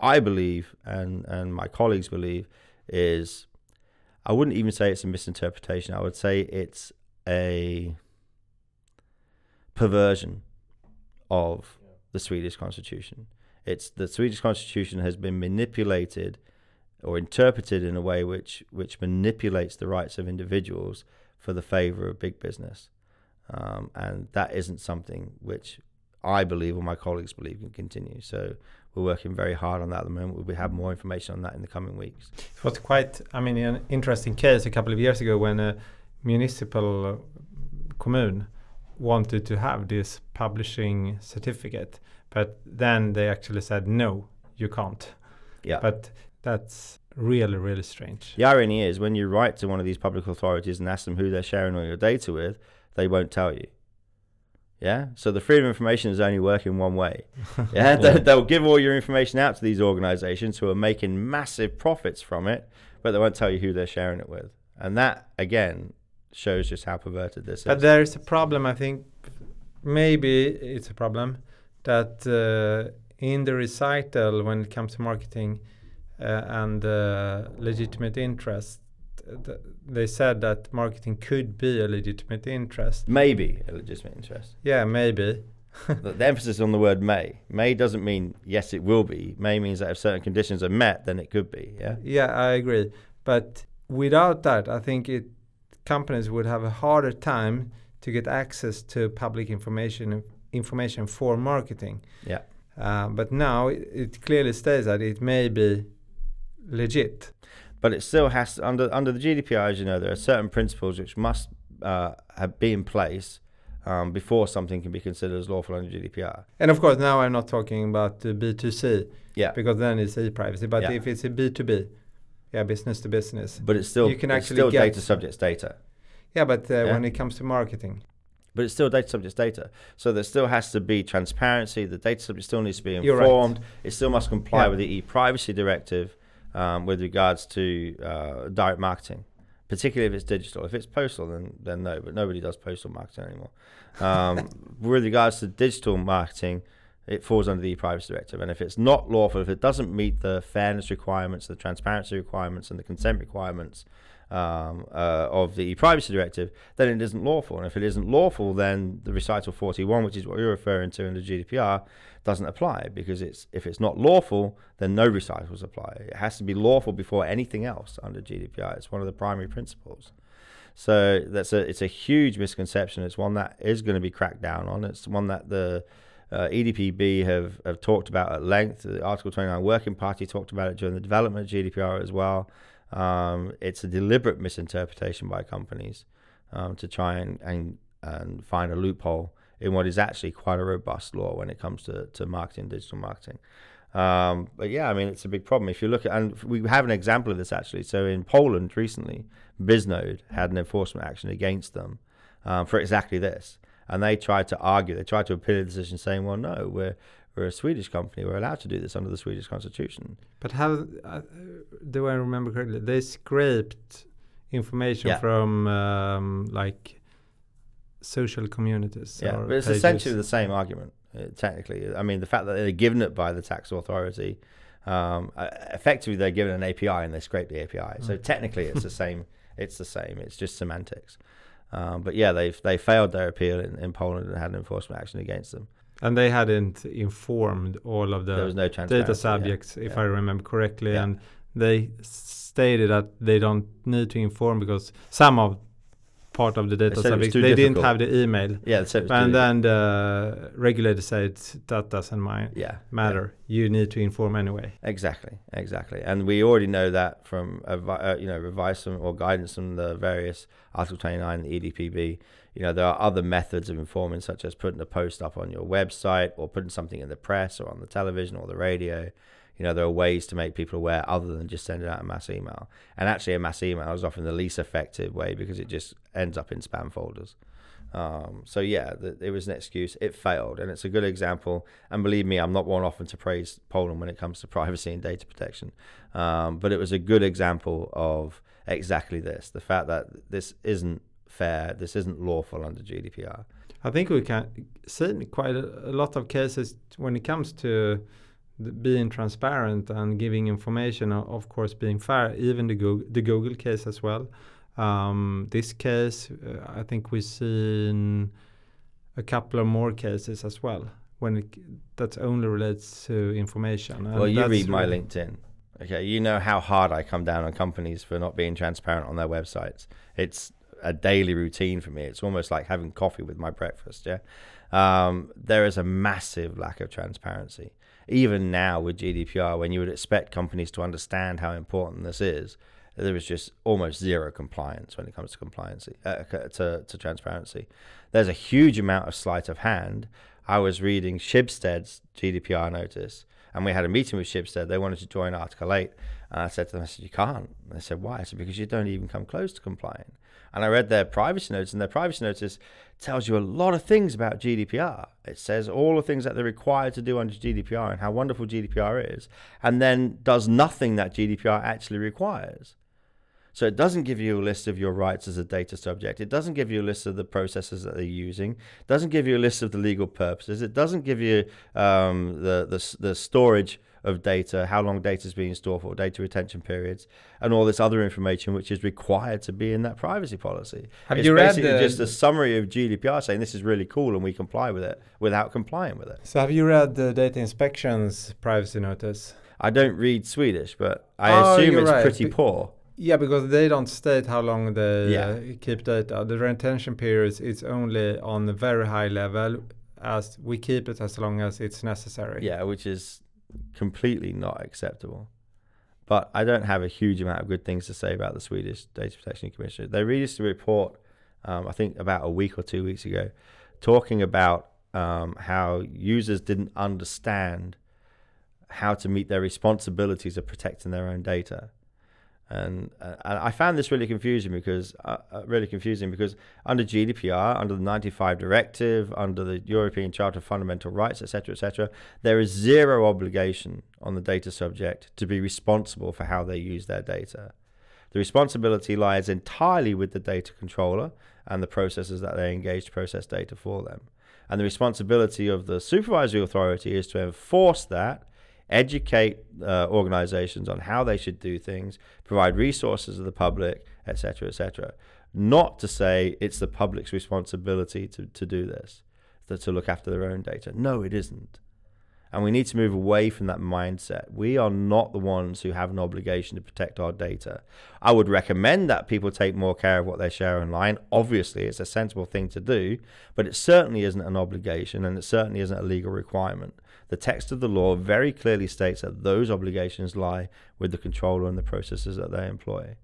Speaker 3: I believe and and my colleagues believe is I wouldn't even say it's a misinterpretation. I would say it's a perversion of the Swedish constitution. It's the Swedish constitution has been manipulated or interpreted in a way which which manipulates the rights of individuals for the favor of big business, um, and that isn't something which I believe or my colleagues believe can continue. So we're working very hard on that at the moment. We'll have more information on that in the coming weeks.
Speaker 2: It was quite, I mean, an interesting case a couple of years ago when a municipal commune wanted to have this publishing certificate, but then they actually said, no, you can't.
Speaker 3: Yeah.
Speaker 2: But that's really, really strange.
Speaker 3: The irony is when you write to one of these public authorities and ask them who they're sharing all your data with, they won't tell you. Yeah. So the freedom of information is only working one way. Yeah. They'll give all your information out to these organizations who are making massive profits from it, but they won't tell you who they're sharing it with. And that, again, shows just how perverted this
Speaker 2: but
Speaker 3: is.
Speaker 2: But there is a problem, I think. Maybe it's a problem that uh, in the recital, when it comes to marketing and uh, legitimate interest, they said that marketing could be a legitimate interest.
Speaker 3: Maybe a legitimate interest.
Speaker 2: Yeah, maybe.
Speaker 3: the, the, emphasis on the word may. May doesn't mean yes, it will be. May means that if certain conditions are met, then it could be. Yeah.
Speaker 2: Yeah, I agree. But without that, I think it companies would have a harder time to get access to public information information for marketing.
Speaker 3: Yeah.
Speaker 2: Uh, but now it, it clearly states that it may be legit
Speaker 3: but it still has to, under under the GDPR, as you know, there are certain principles which must uh, have be in place um, before something can be considered as lawful under GDPR.
Speaker 2: And of course, now I'm not talking about uh, B2C,
Speaker 3: yeah,
Speaker 2: because then it's e-privacy. But yeah. if it's a B2B, yeah, business to business,
Speaker 3: but it's still you can actually still get data subjects data.
Speaker 2: Yeah, but uh, yeah. when it comes to marketing.
Speaker 3: But it's still data subjects data. So there still has to be transparency. The data subject still needs to be informed. Right. It still must comply yeah. with the e-privacy directive um, with regards to uh, direct marketing, particularly if it's digital. If it's postal, then then no, but nobody does postal marketing anymore. Um, with regards to digital marketing, it falls under the e-privacy directive, and if it's not lawful, if it doesn't meet the fairness requirements, the transparency requirements, and the consent requirements um, uh, of the privacy directive, then it isn't lawful. And if it isn't lawful, then the recital 41, which is what you're referring to in the GDPR, doesn't apply because it's if it's not lawful, then no recitals apply. It has to be lawful before anything else under GDPR. It's one of the primary principles. So that's a it's a huge misconception. It's one that is going to be cracked down on. It's one that the uh, EDPB have, have talked about at length. The Article 29 Working Party talked about it during the development of GDPR as well. Um, it's a deliberate misinterpretation by companies um, to try and, and, and find a loophole in what is actually quite a robust law when it comes to, to marketing, digital marketing. Um, but yeah, I mean, it's a big problem. If you look at, and we have an example of this actually. So in Poland recently, Bisnode had an enforcement action against them um, for exactly this. And they tried to argue, they tried to appeal the decision saying, well, no, we're, we're a Swedish company. We're allowed to do this under the Swedish constitution.
Speaker 2: But how uh, do I remember correctly? They scraped information yeah. from um, like social communities.
Speaker 3: Yeah, but it's pages. essentially the same argument. Uh, technically, I mean, the fact that they're given it by the tax authority, um, uh, effectively they're given an API and they scrape the API. So mm. technically, it's the same. It's the same. It's just semantics. Um, but yeah, they they failed their appeal in, in Poland and had an enforcement action against them.
Speaker 2: And they hadn't informed all of the
Speaker 3: no
Speaker 2: data subjects, yeah. if yeah. I remember correctly, yeah. and they stated that they don't need to inform because some of part of the data
Speaker 3: said it was
Speaker 2: subject. They didn't have the email.
Speaker 3: Yeah, it
Speaker 2: And then the regulator said that doesn't mind,
Speaker 3: yeah,
Speaker 2: matter. You need to inform anyway.
Speaker 3: Exactly, exactly, and we already know that from uh, you know advice from, or guidance from the various Article 29, the EDPB. You know there are other methods of informing, such as putting a post up on your website or putting something in the press or on the television or the radio. You know there are ways to make people aware other than just sending out a mass email. And actually, a mass email is often the least effective way because it just ends up in spam folders. Um, so yeah, th- it was an excuse. It failed, and it's a good example. And believe me, I'm not one often to praise Poland when it comes to privacy and data protection, um, but it was a good example of exactly this: the fact that this isn't fair, this isn't lawful under GDPR.
Speaker 2: I think we can see quite a, a lot of cases when it comes to the being transparent and giving information. Of course, being fair. Even the Google, the Google case as well. Um, this case, uh, I think we've seen a couple of more cases as well when it, that only relates to information. and
Speaker 3: well, you read my
Speaker 2: really-
Speaker 3: LinkedIn. Okay, you know how hard I come down on companies for not being transparent on their websites. It's a daily routine for me. It's almost like having coffee with my breakfast. Yeah, um, there is a massive lack of transparency. Even now with GDPR, when you would expect companies to understand how important this is, there is just almost zero compliance when it comes to compliance uh, to, to transparency. There's a huge amount of sleight of hand. I was reading Schibsted's GDPR notice, and we had a meeting with Shibstead. They wanted to join Article 8. And I said to them, I said, You can't. And they said, Why? I said, Because you don't even come close to complying. And I read their privacy notice, and their privacy notice tells you a lot of things about GDPR. It says all the things that they're required to do under GDPR and how wonderful GDPR is, and then does nothing that GDPR actually requires. So it doesn't give you a list of your rights as a data subject. It doesn't give you a list of the processes that they're using. It doesn't give you a list of the legal purposes. It doesn't give you um, the, the the storage of data, how long data is being stored for, data retention periods, and all this other information which is required to be in that privacy policy.
Speaker 2: Have
Speaker 3: it's
Speaker 2: you read
Speaker 3: basically
Speaker 2: the-
Speaker 3: just a summary of GDPR saying this is really cool and we comply with it without complying with it.
Speaker 2: So have you read the data inspection's privacy notice?
Speaker 3: I don't read Swedish, but I
Speaker 2: Oh,
Speaker 3: assume it's
Speaker 2: right.
Speaker 3: pretty
Speaker 2: Be-
Speaker 3: poor.
Speaker 2: Yeah, because they don't state how long they
Speaker 3: Yeah.
Speaker 2: uh, keep data. The retention periods is only on a very high level, as we keep it as long as it's necessary.
Speaker 3: Yeah, which is completely not acceptable. But I don't have a huge amount of good things to say about the Swedish Data Protection Commission. They released a report, um, I think about a week or two weeks ago, talking about um, how users didn't understand how to meet their responsibilities of protecting their own data. And, uh, and I found this really confusing because uh, uh, really confusing because under GDPR, under the 95 directive, under the European Charter of Fundamental Rights, etc., etc., there is zero obligation on the data subject to be responsible for how they use their data. The responsibility lies entirely with the data controller and the processes that they engage to process data for them. And the responsibility of the supervisory authority is to enforce that educate uh, organizations on how they should do things, provide resources to the public, etc., etc. Not to say it's the public's responsibility to, to do this, to, to look after their own data. No, it isn't. And we need to move away from that mindset. We are not the ones who have an obligation to protect our data. I would recommend that people take more care of what they share online. Obviously, it's a sensible thing to do, but it certainly isn't an obligation and it certainly isn't a legal requirement. The text of the law very clearly states that those obligations lie with the controller and the processes that they employ.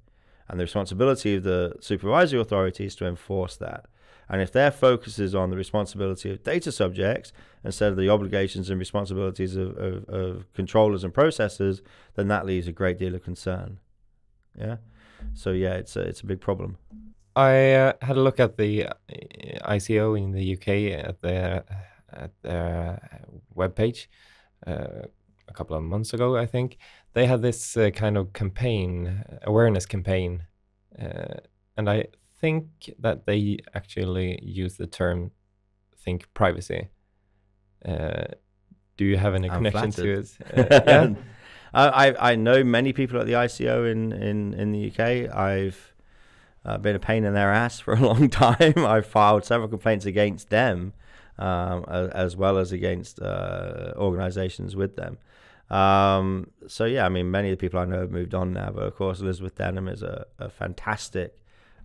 Speaker 3: And the responsibility of the supervisory authority is to enforce that. And if their focus is on the responsibility of data subjects instead of the obligations and responsibilities of, of, of controllers and processors, then that leaves a great deal of concern. Yeah. So yeah, it's a, it's a big problem.
Speaker 1: I uh, had a look at the uh, ICO in the UK at their at their webpage uh, a couple of months ago, I think. They had this uh, kind of campaign, awareness campaign, uh, and I think that they actually use the term "think privacy." Uh, do you have any
Speaker 3: I'm
Speaker 1: connection to
Speaker 3: flattered.
Speaker 1: it? Uh, yeah.
Speaker 3: I, I I know many people at the ICO in, in, in the UK. I've uh, been a pain in their ass for a long time. I've filed several complaints against them, um, as, well as against uh, organisations with them. Um, so yeah, I mean, many of the people I know have moved on now. But of course, Elizabeth Denham is a, a fantastic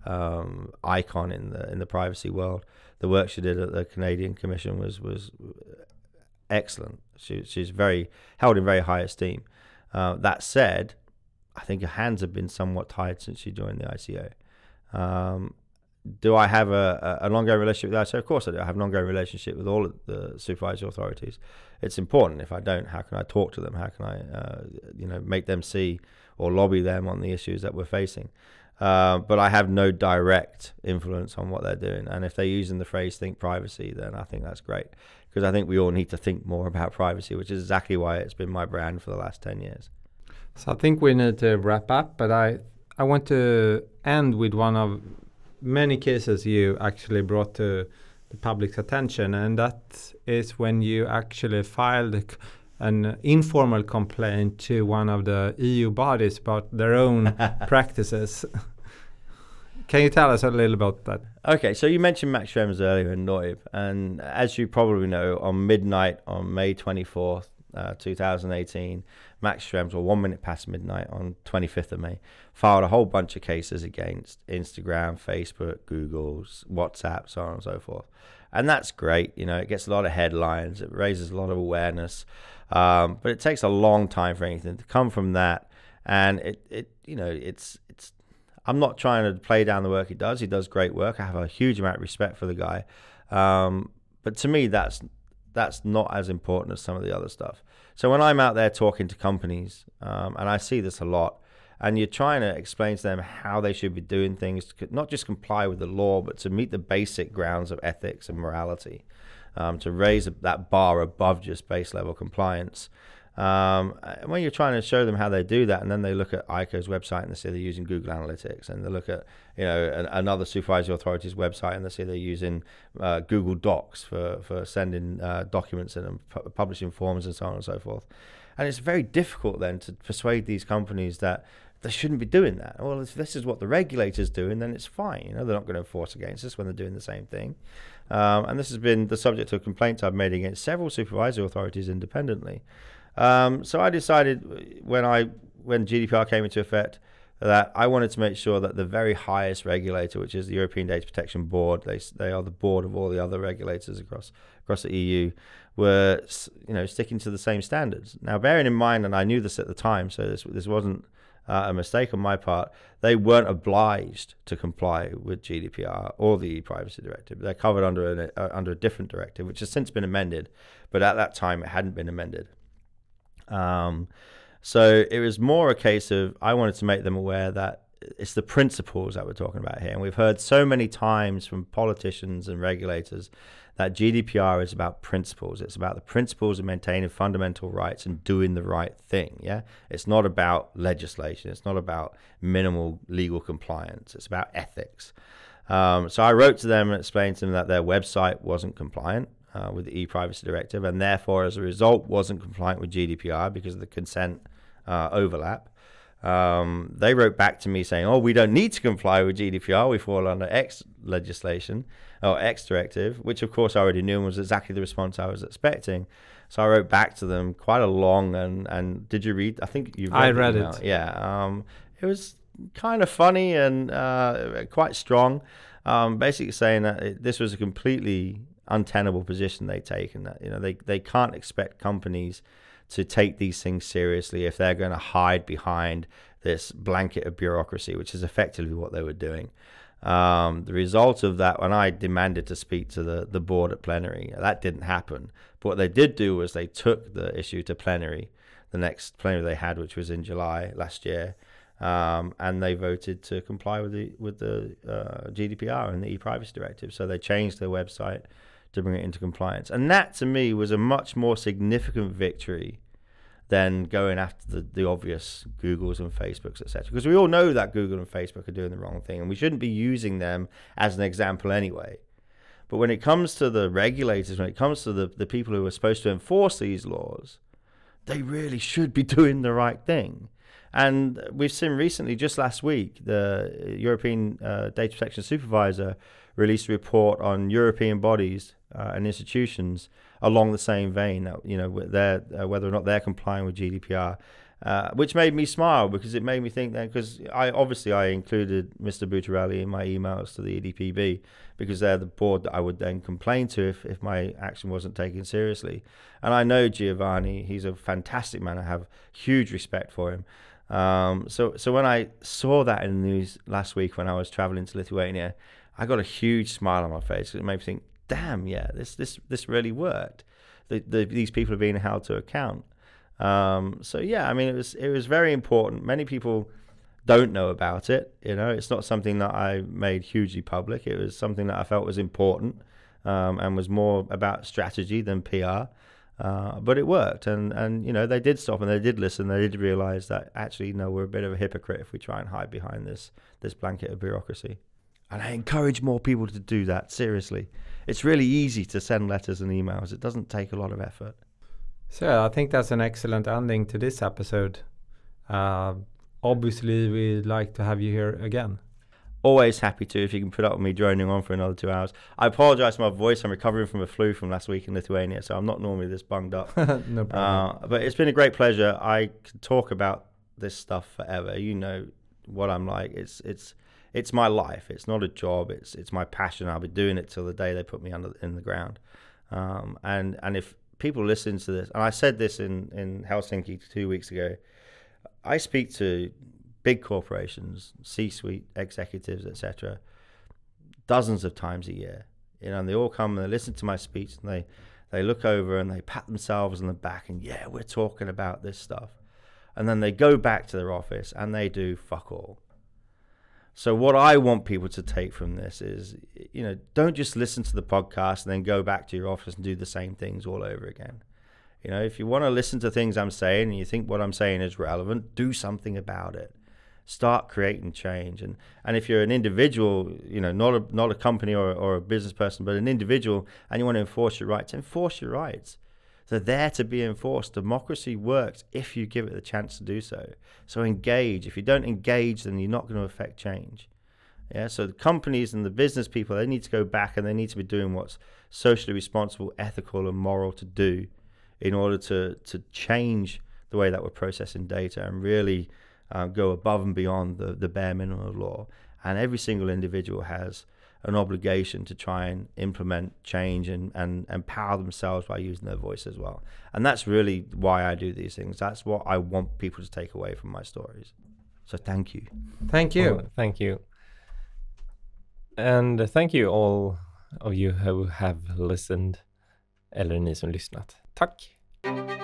Speaker 3: um, icon in the in the privacy world. The work she did at the Canadian Commission was was excellent. She, she's very held in very high esteem. Uh, that said, I think her hands have been somewhat tied since she joined the ICO. Um, do I have a, a, an ongoing relationship with ICO? Of course I do. I have an ongoing relationship with all of the supervisory authorities. It's important. If I don't, how can I talk to them? How can I, uh, you know, make them see or lobby them on the issues that we're facing? Uh, but I have no direct influence on what they're doing. And if they're using the phrase "think privacy," then I think that's great because I think we all need to think more about privacy, which is exactly why it's been my brand for the last ten years.
Speaker 2: So I think we need to wrap up, but I I want to end with one of many cases you actually brought to the public's attention, and that is when you actually filed an informal complaint to one of the EU bodies about their own practices. Can you tell us a little about that?
Speaker 3: Okay, so you mentioned Max Schrems earlier in NOYB, and as you probably know, on midnight on May 24th, uh, 2018, Max Schrems, or one minute past midnight on 25th of May, filed a whole bunch of cases against Instagram, Facebook, Google, WhatsApp, so on and so forth. And that's great. You know, it gets a lot of headlines, it raises a lot of awareness, um, but it takes a long time for anything to come from that. And it, it, you know, it's, it's. I'm not trying to play down the work he does. He does great work. I have a huge amount of respect for the guy. Um, but to me, that's that's not as important as some of the other stuff. So when I'm out there talking to companies, um, and I see this a lot, and you're trying to explain to them how they should be doing things, to not just comply with the law, but to meet the basic grounds of ethics and morality, um, to raise that bar above just base level compliance. Um, when you're trying to show them how they do that, and then they look at ICO's website and they see they're using Google Analytics, and they look at you know an, another supervisory authority's website and they see they're using uh, Google Docs for for sending uh, documents and pu- publishing forms and so on and so forth. And it's very difficult then to persuade these companies that they shouldn't be doing that. Well, if this is what the regulators doing, then it's fine. You know, they're not going to enforce against us when they're doing the same thing. Um, and this has been the subject of complaints I've made against several supervisory authorities independently. Um, so I decided when I when GDPR came into effect that I wanted to make sure that the very highest regulator, which is the European Data Protection Board, they they are the board of all the other regulators across across the EU, were you know sticking to the same standards. Now, bearing in mind, and I knew this at the time, so this this wasn't uh, a mistake on my part. They weren't obliged to comply with GDPR or the e-privacy directive. They're covered under uh, under a different directive, which has since been amended, but at that time it hadn't been amended. Um, so it was more a case of I wanted to make them aware that it's the principles that we're talking about here. And we've heard so many times from politicians and regulators that GDPR is about principles. It's about the principles of maintaining fundamental rights and doing the right thing. Yeah. It's not about legislation. It's not about minimal legal compliance. It's about ethics. Um, so I wrote to them and explained to them that their website wasn't compliant uh, with the e-privacy directive, and therefore, as a result, wasn't compliant with GDPR because of the consent uh, overlap. Um, they wrote back to me saying, "Oh, we don't need to comply with GDPR. We fall under X legislation or X directive," which of course I already knew and was exactly the response I was expecting. So I wrote back to them quite a long and and did you read? I think you.
Speaker 2: I read it.
Speaker 3: Yeah, um, it was kind of funny and uh, quite strong. Um, basically saying that it, this was a completely untenable position they take, and that you know they they can't expect companies to take these things seriously if they're going to hide behind this blanket of bureaucracy, which is effectively what they were doing. Um, the result of that, when I demanded to speak to the, the board at plenary, that didn't happen. But what they did do was they took the issue to plenary, the next plenary they had, which was in July last year, um, and they voted to comply with the with the uh, GDPR and the e-privacy directive. So they changed their website to bring it into compliance. And that to me was a much more significant victory than going after the, the obvious Googles and Facebooks, etc. Because we all know that Google and Facebook are doing the wrong thing, and we shouldn't be using them as an example anyway. But when it comes to the regulators, when it comes to the, the people who are supposed to enforce these laws, they really should be doing the right thing. And we've seen recently, just last week, the European uh, Data Protection Supervisor released a report on European bodies uh, and institutions along the same vein. That, you know, uh, whether or not they're complying with GDPR. uh, which made me smile because it made me think that because I obviously I included Mr. Buttarelli in my emails to the EDPB because they're the board that I would then complain to if, if my action wasn't taken seriously. And I know Giovanni, he's a fantastic man. I have huge respect for him. Um, so so when I saw that in the news last week when I was traveling to Lithuania, I got a huge smile on my face. It made me think, damn, yeah, this this this really worked. The, the, these people are being held to account. Um, so yeah, I mean, it was it was very important. Many people don't know about it. You know, it's not something that I made hugely public. It was something that I felt was important um, and was more about strategy than PR. Uh, but it worked, and and you know they did stop and they did listen. They did realize that actually, no, we're a bit of a hypocrite if we try and hide behind this this blanket of bureaucracy. And I encourage more people to do that. Seriously, it's really easy to send letters and emails. It doesn't take a lot of effort.
Speaker 2: So I think that's an excellent ending to this episode. Uh, obviously, we'd like to have you here again.
Speaker 3: Always happy to if you can put up with me droning on for another two hours. I apologize for my voice. I'm recovering from a flu from last week in Lithuania, so I'm not normally this bunged up.
Speaker 2: no problem.
Speaker 3: Uh, but it's been a great pleasure. I can talk about this stuff forever. You know what I'm like. It's it's it's my life. It's not a job. It's it's my passion. I'll be doing it till the day they put me under in the ground. Um, and and if people listen to this, and I said this in, in Helsinki two weeks ago, I speak to big corporations, C-suite executives, etc., dozens of times a year. You know, and they all come and they listen to my speech, and they they look over and they pat themselves on the back, and yeah, we're talking about this stuff, and then they go back to their office and they do fuck all. So what I want people to take from this is, you know, don't just listen to the podcast and then go back to your office and do the same things all over again. You know, if you want to listen to things I'm saying and you think what I'm saying is relevant, do something about it. Start creating change. And and if you're an individual, you know, not a not a company or, or a business person, but an individual and you want to enforce your rights, enforce your rights. They're there to be enforced. Democracy works if you give it the chance to do so. So engage. If you don't engage, then you're not going to affect change. Yeah. So the companies and the business people, they need to go back and they need to be doing what's socially responsible, ethical, and moral to do in order to to change the way that we're processing data and really uh, go above and beyond the, the bare minimum of law. And every single individual has an obligation to try and implement change and, and empower themselves by using their voice as well. And that's really why I do these things. That's what I want people to take away from my stories. So thank you.
Speaker 2: Thank you.
Speaker 1: Well, thank you. And thank you all of you who have listened eller ni som lyssnat. Tack!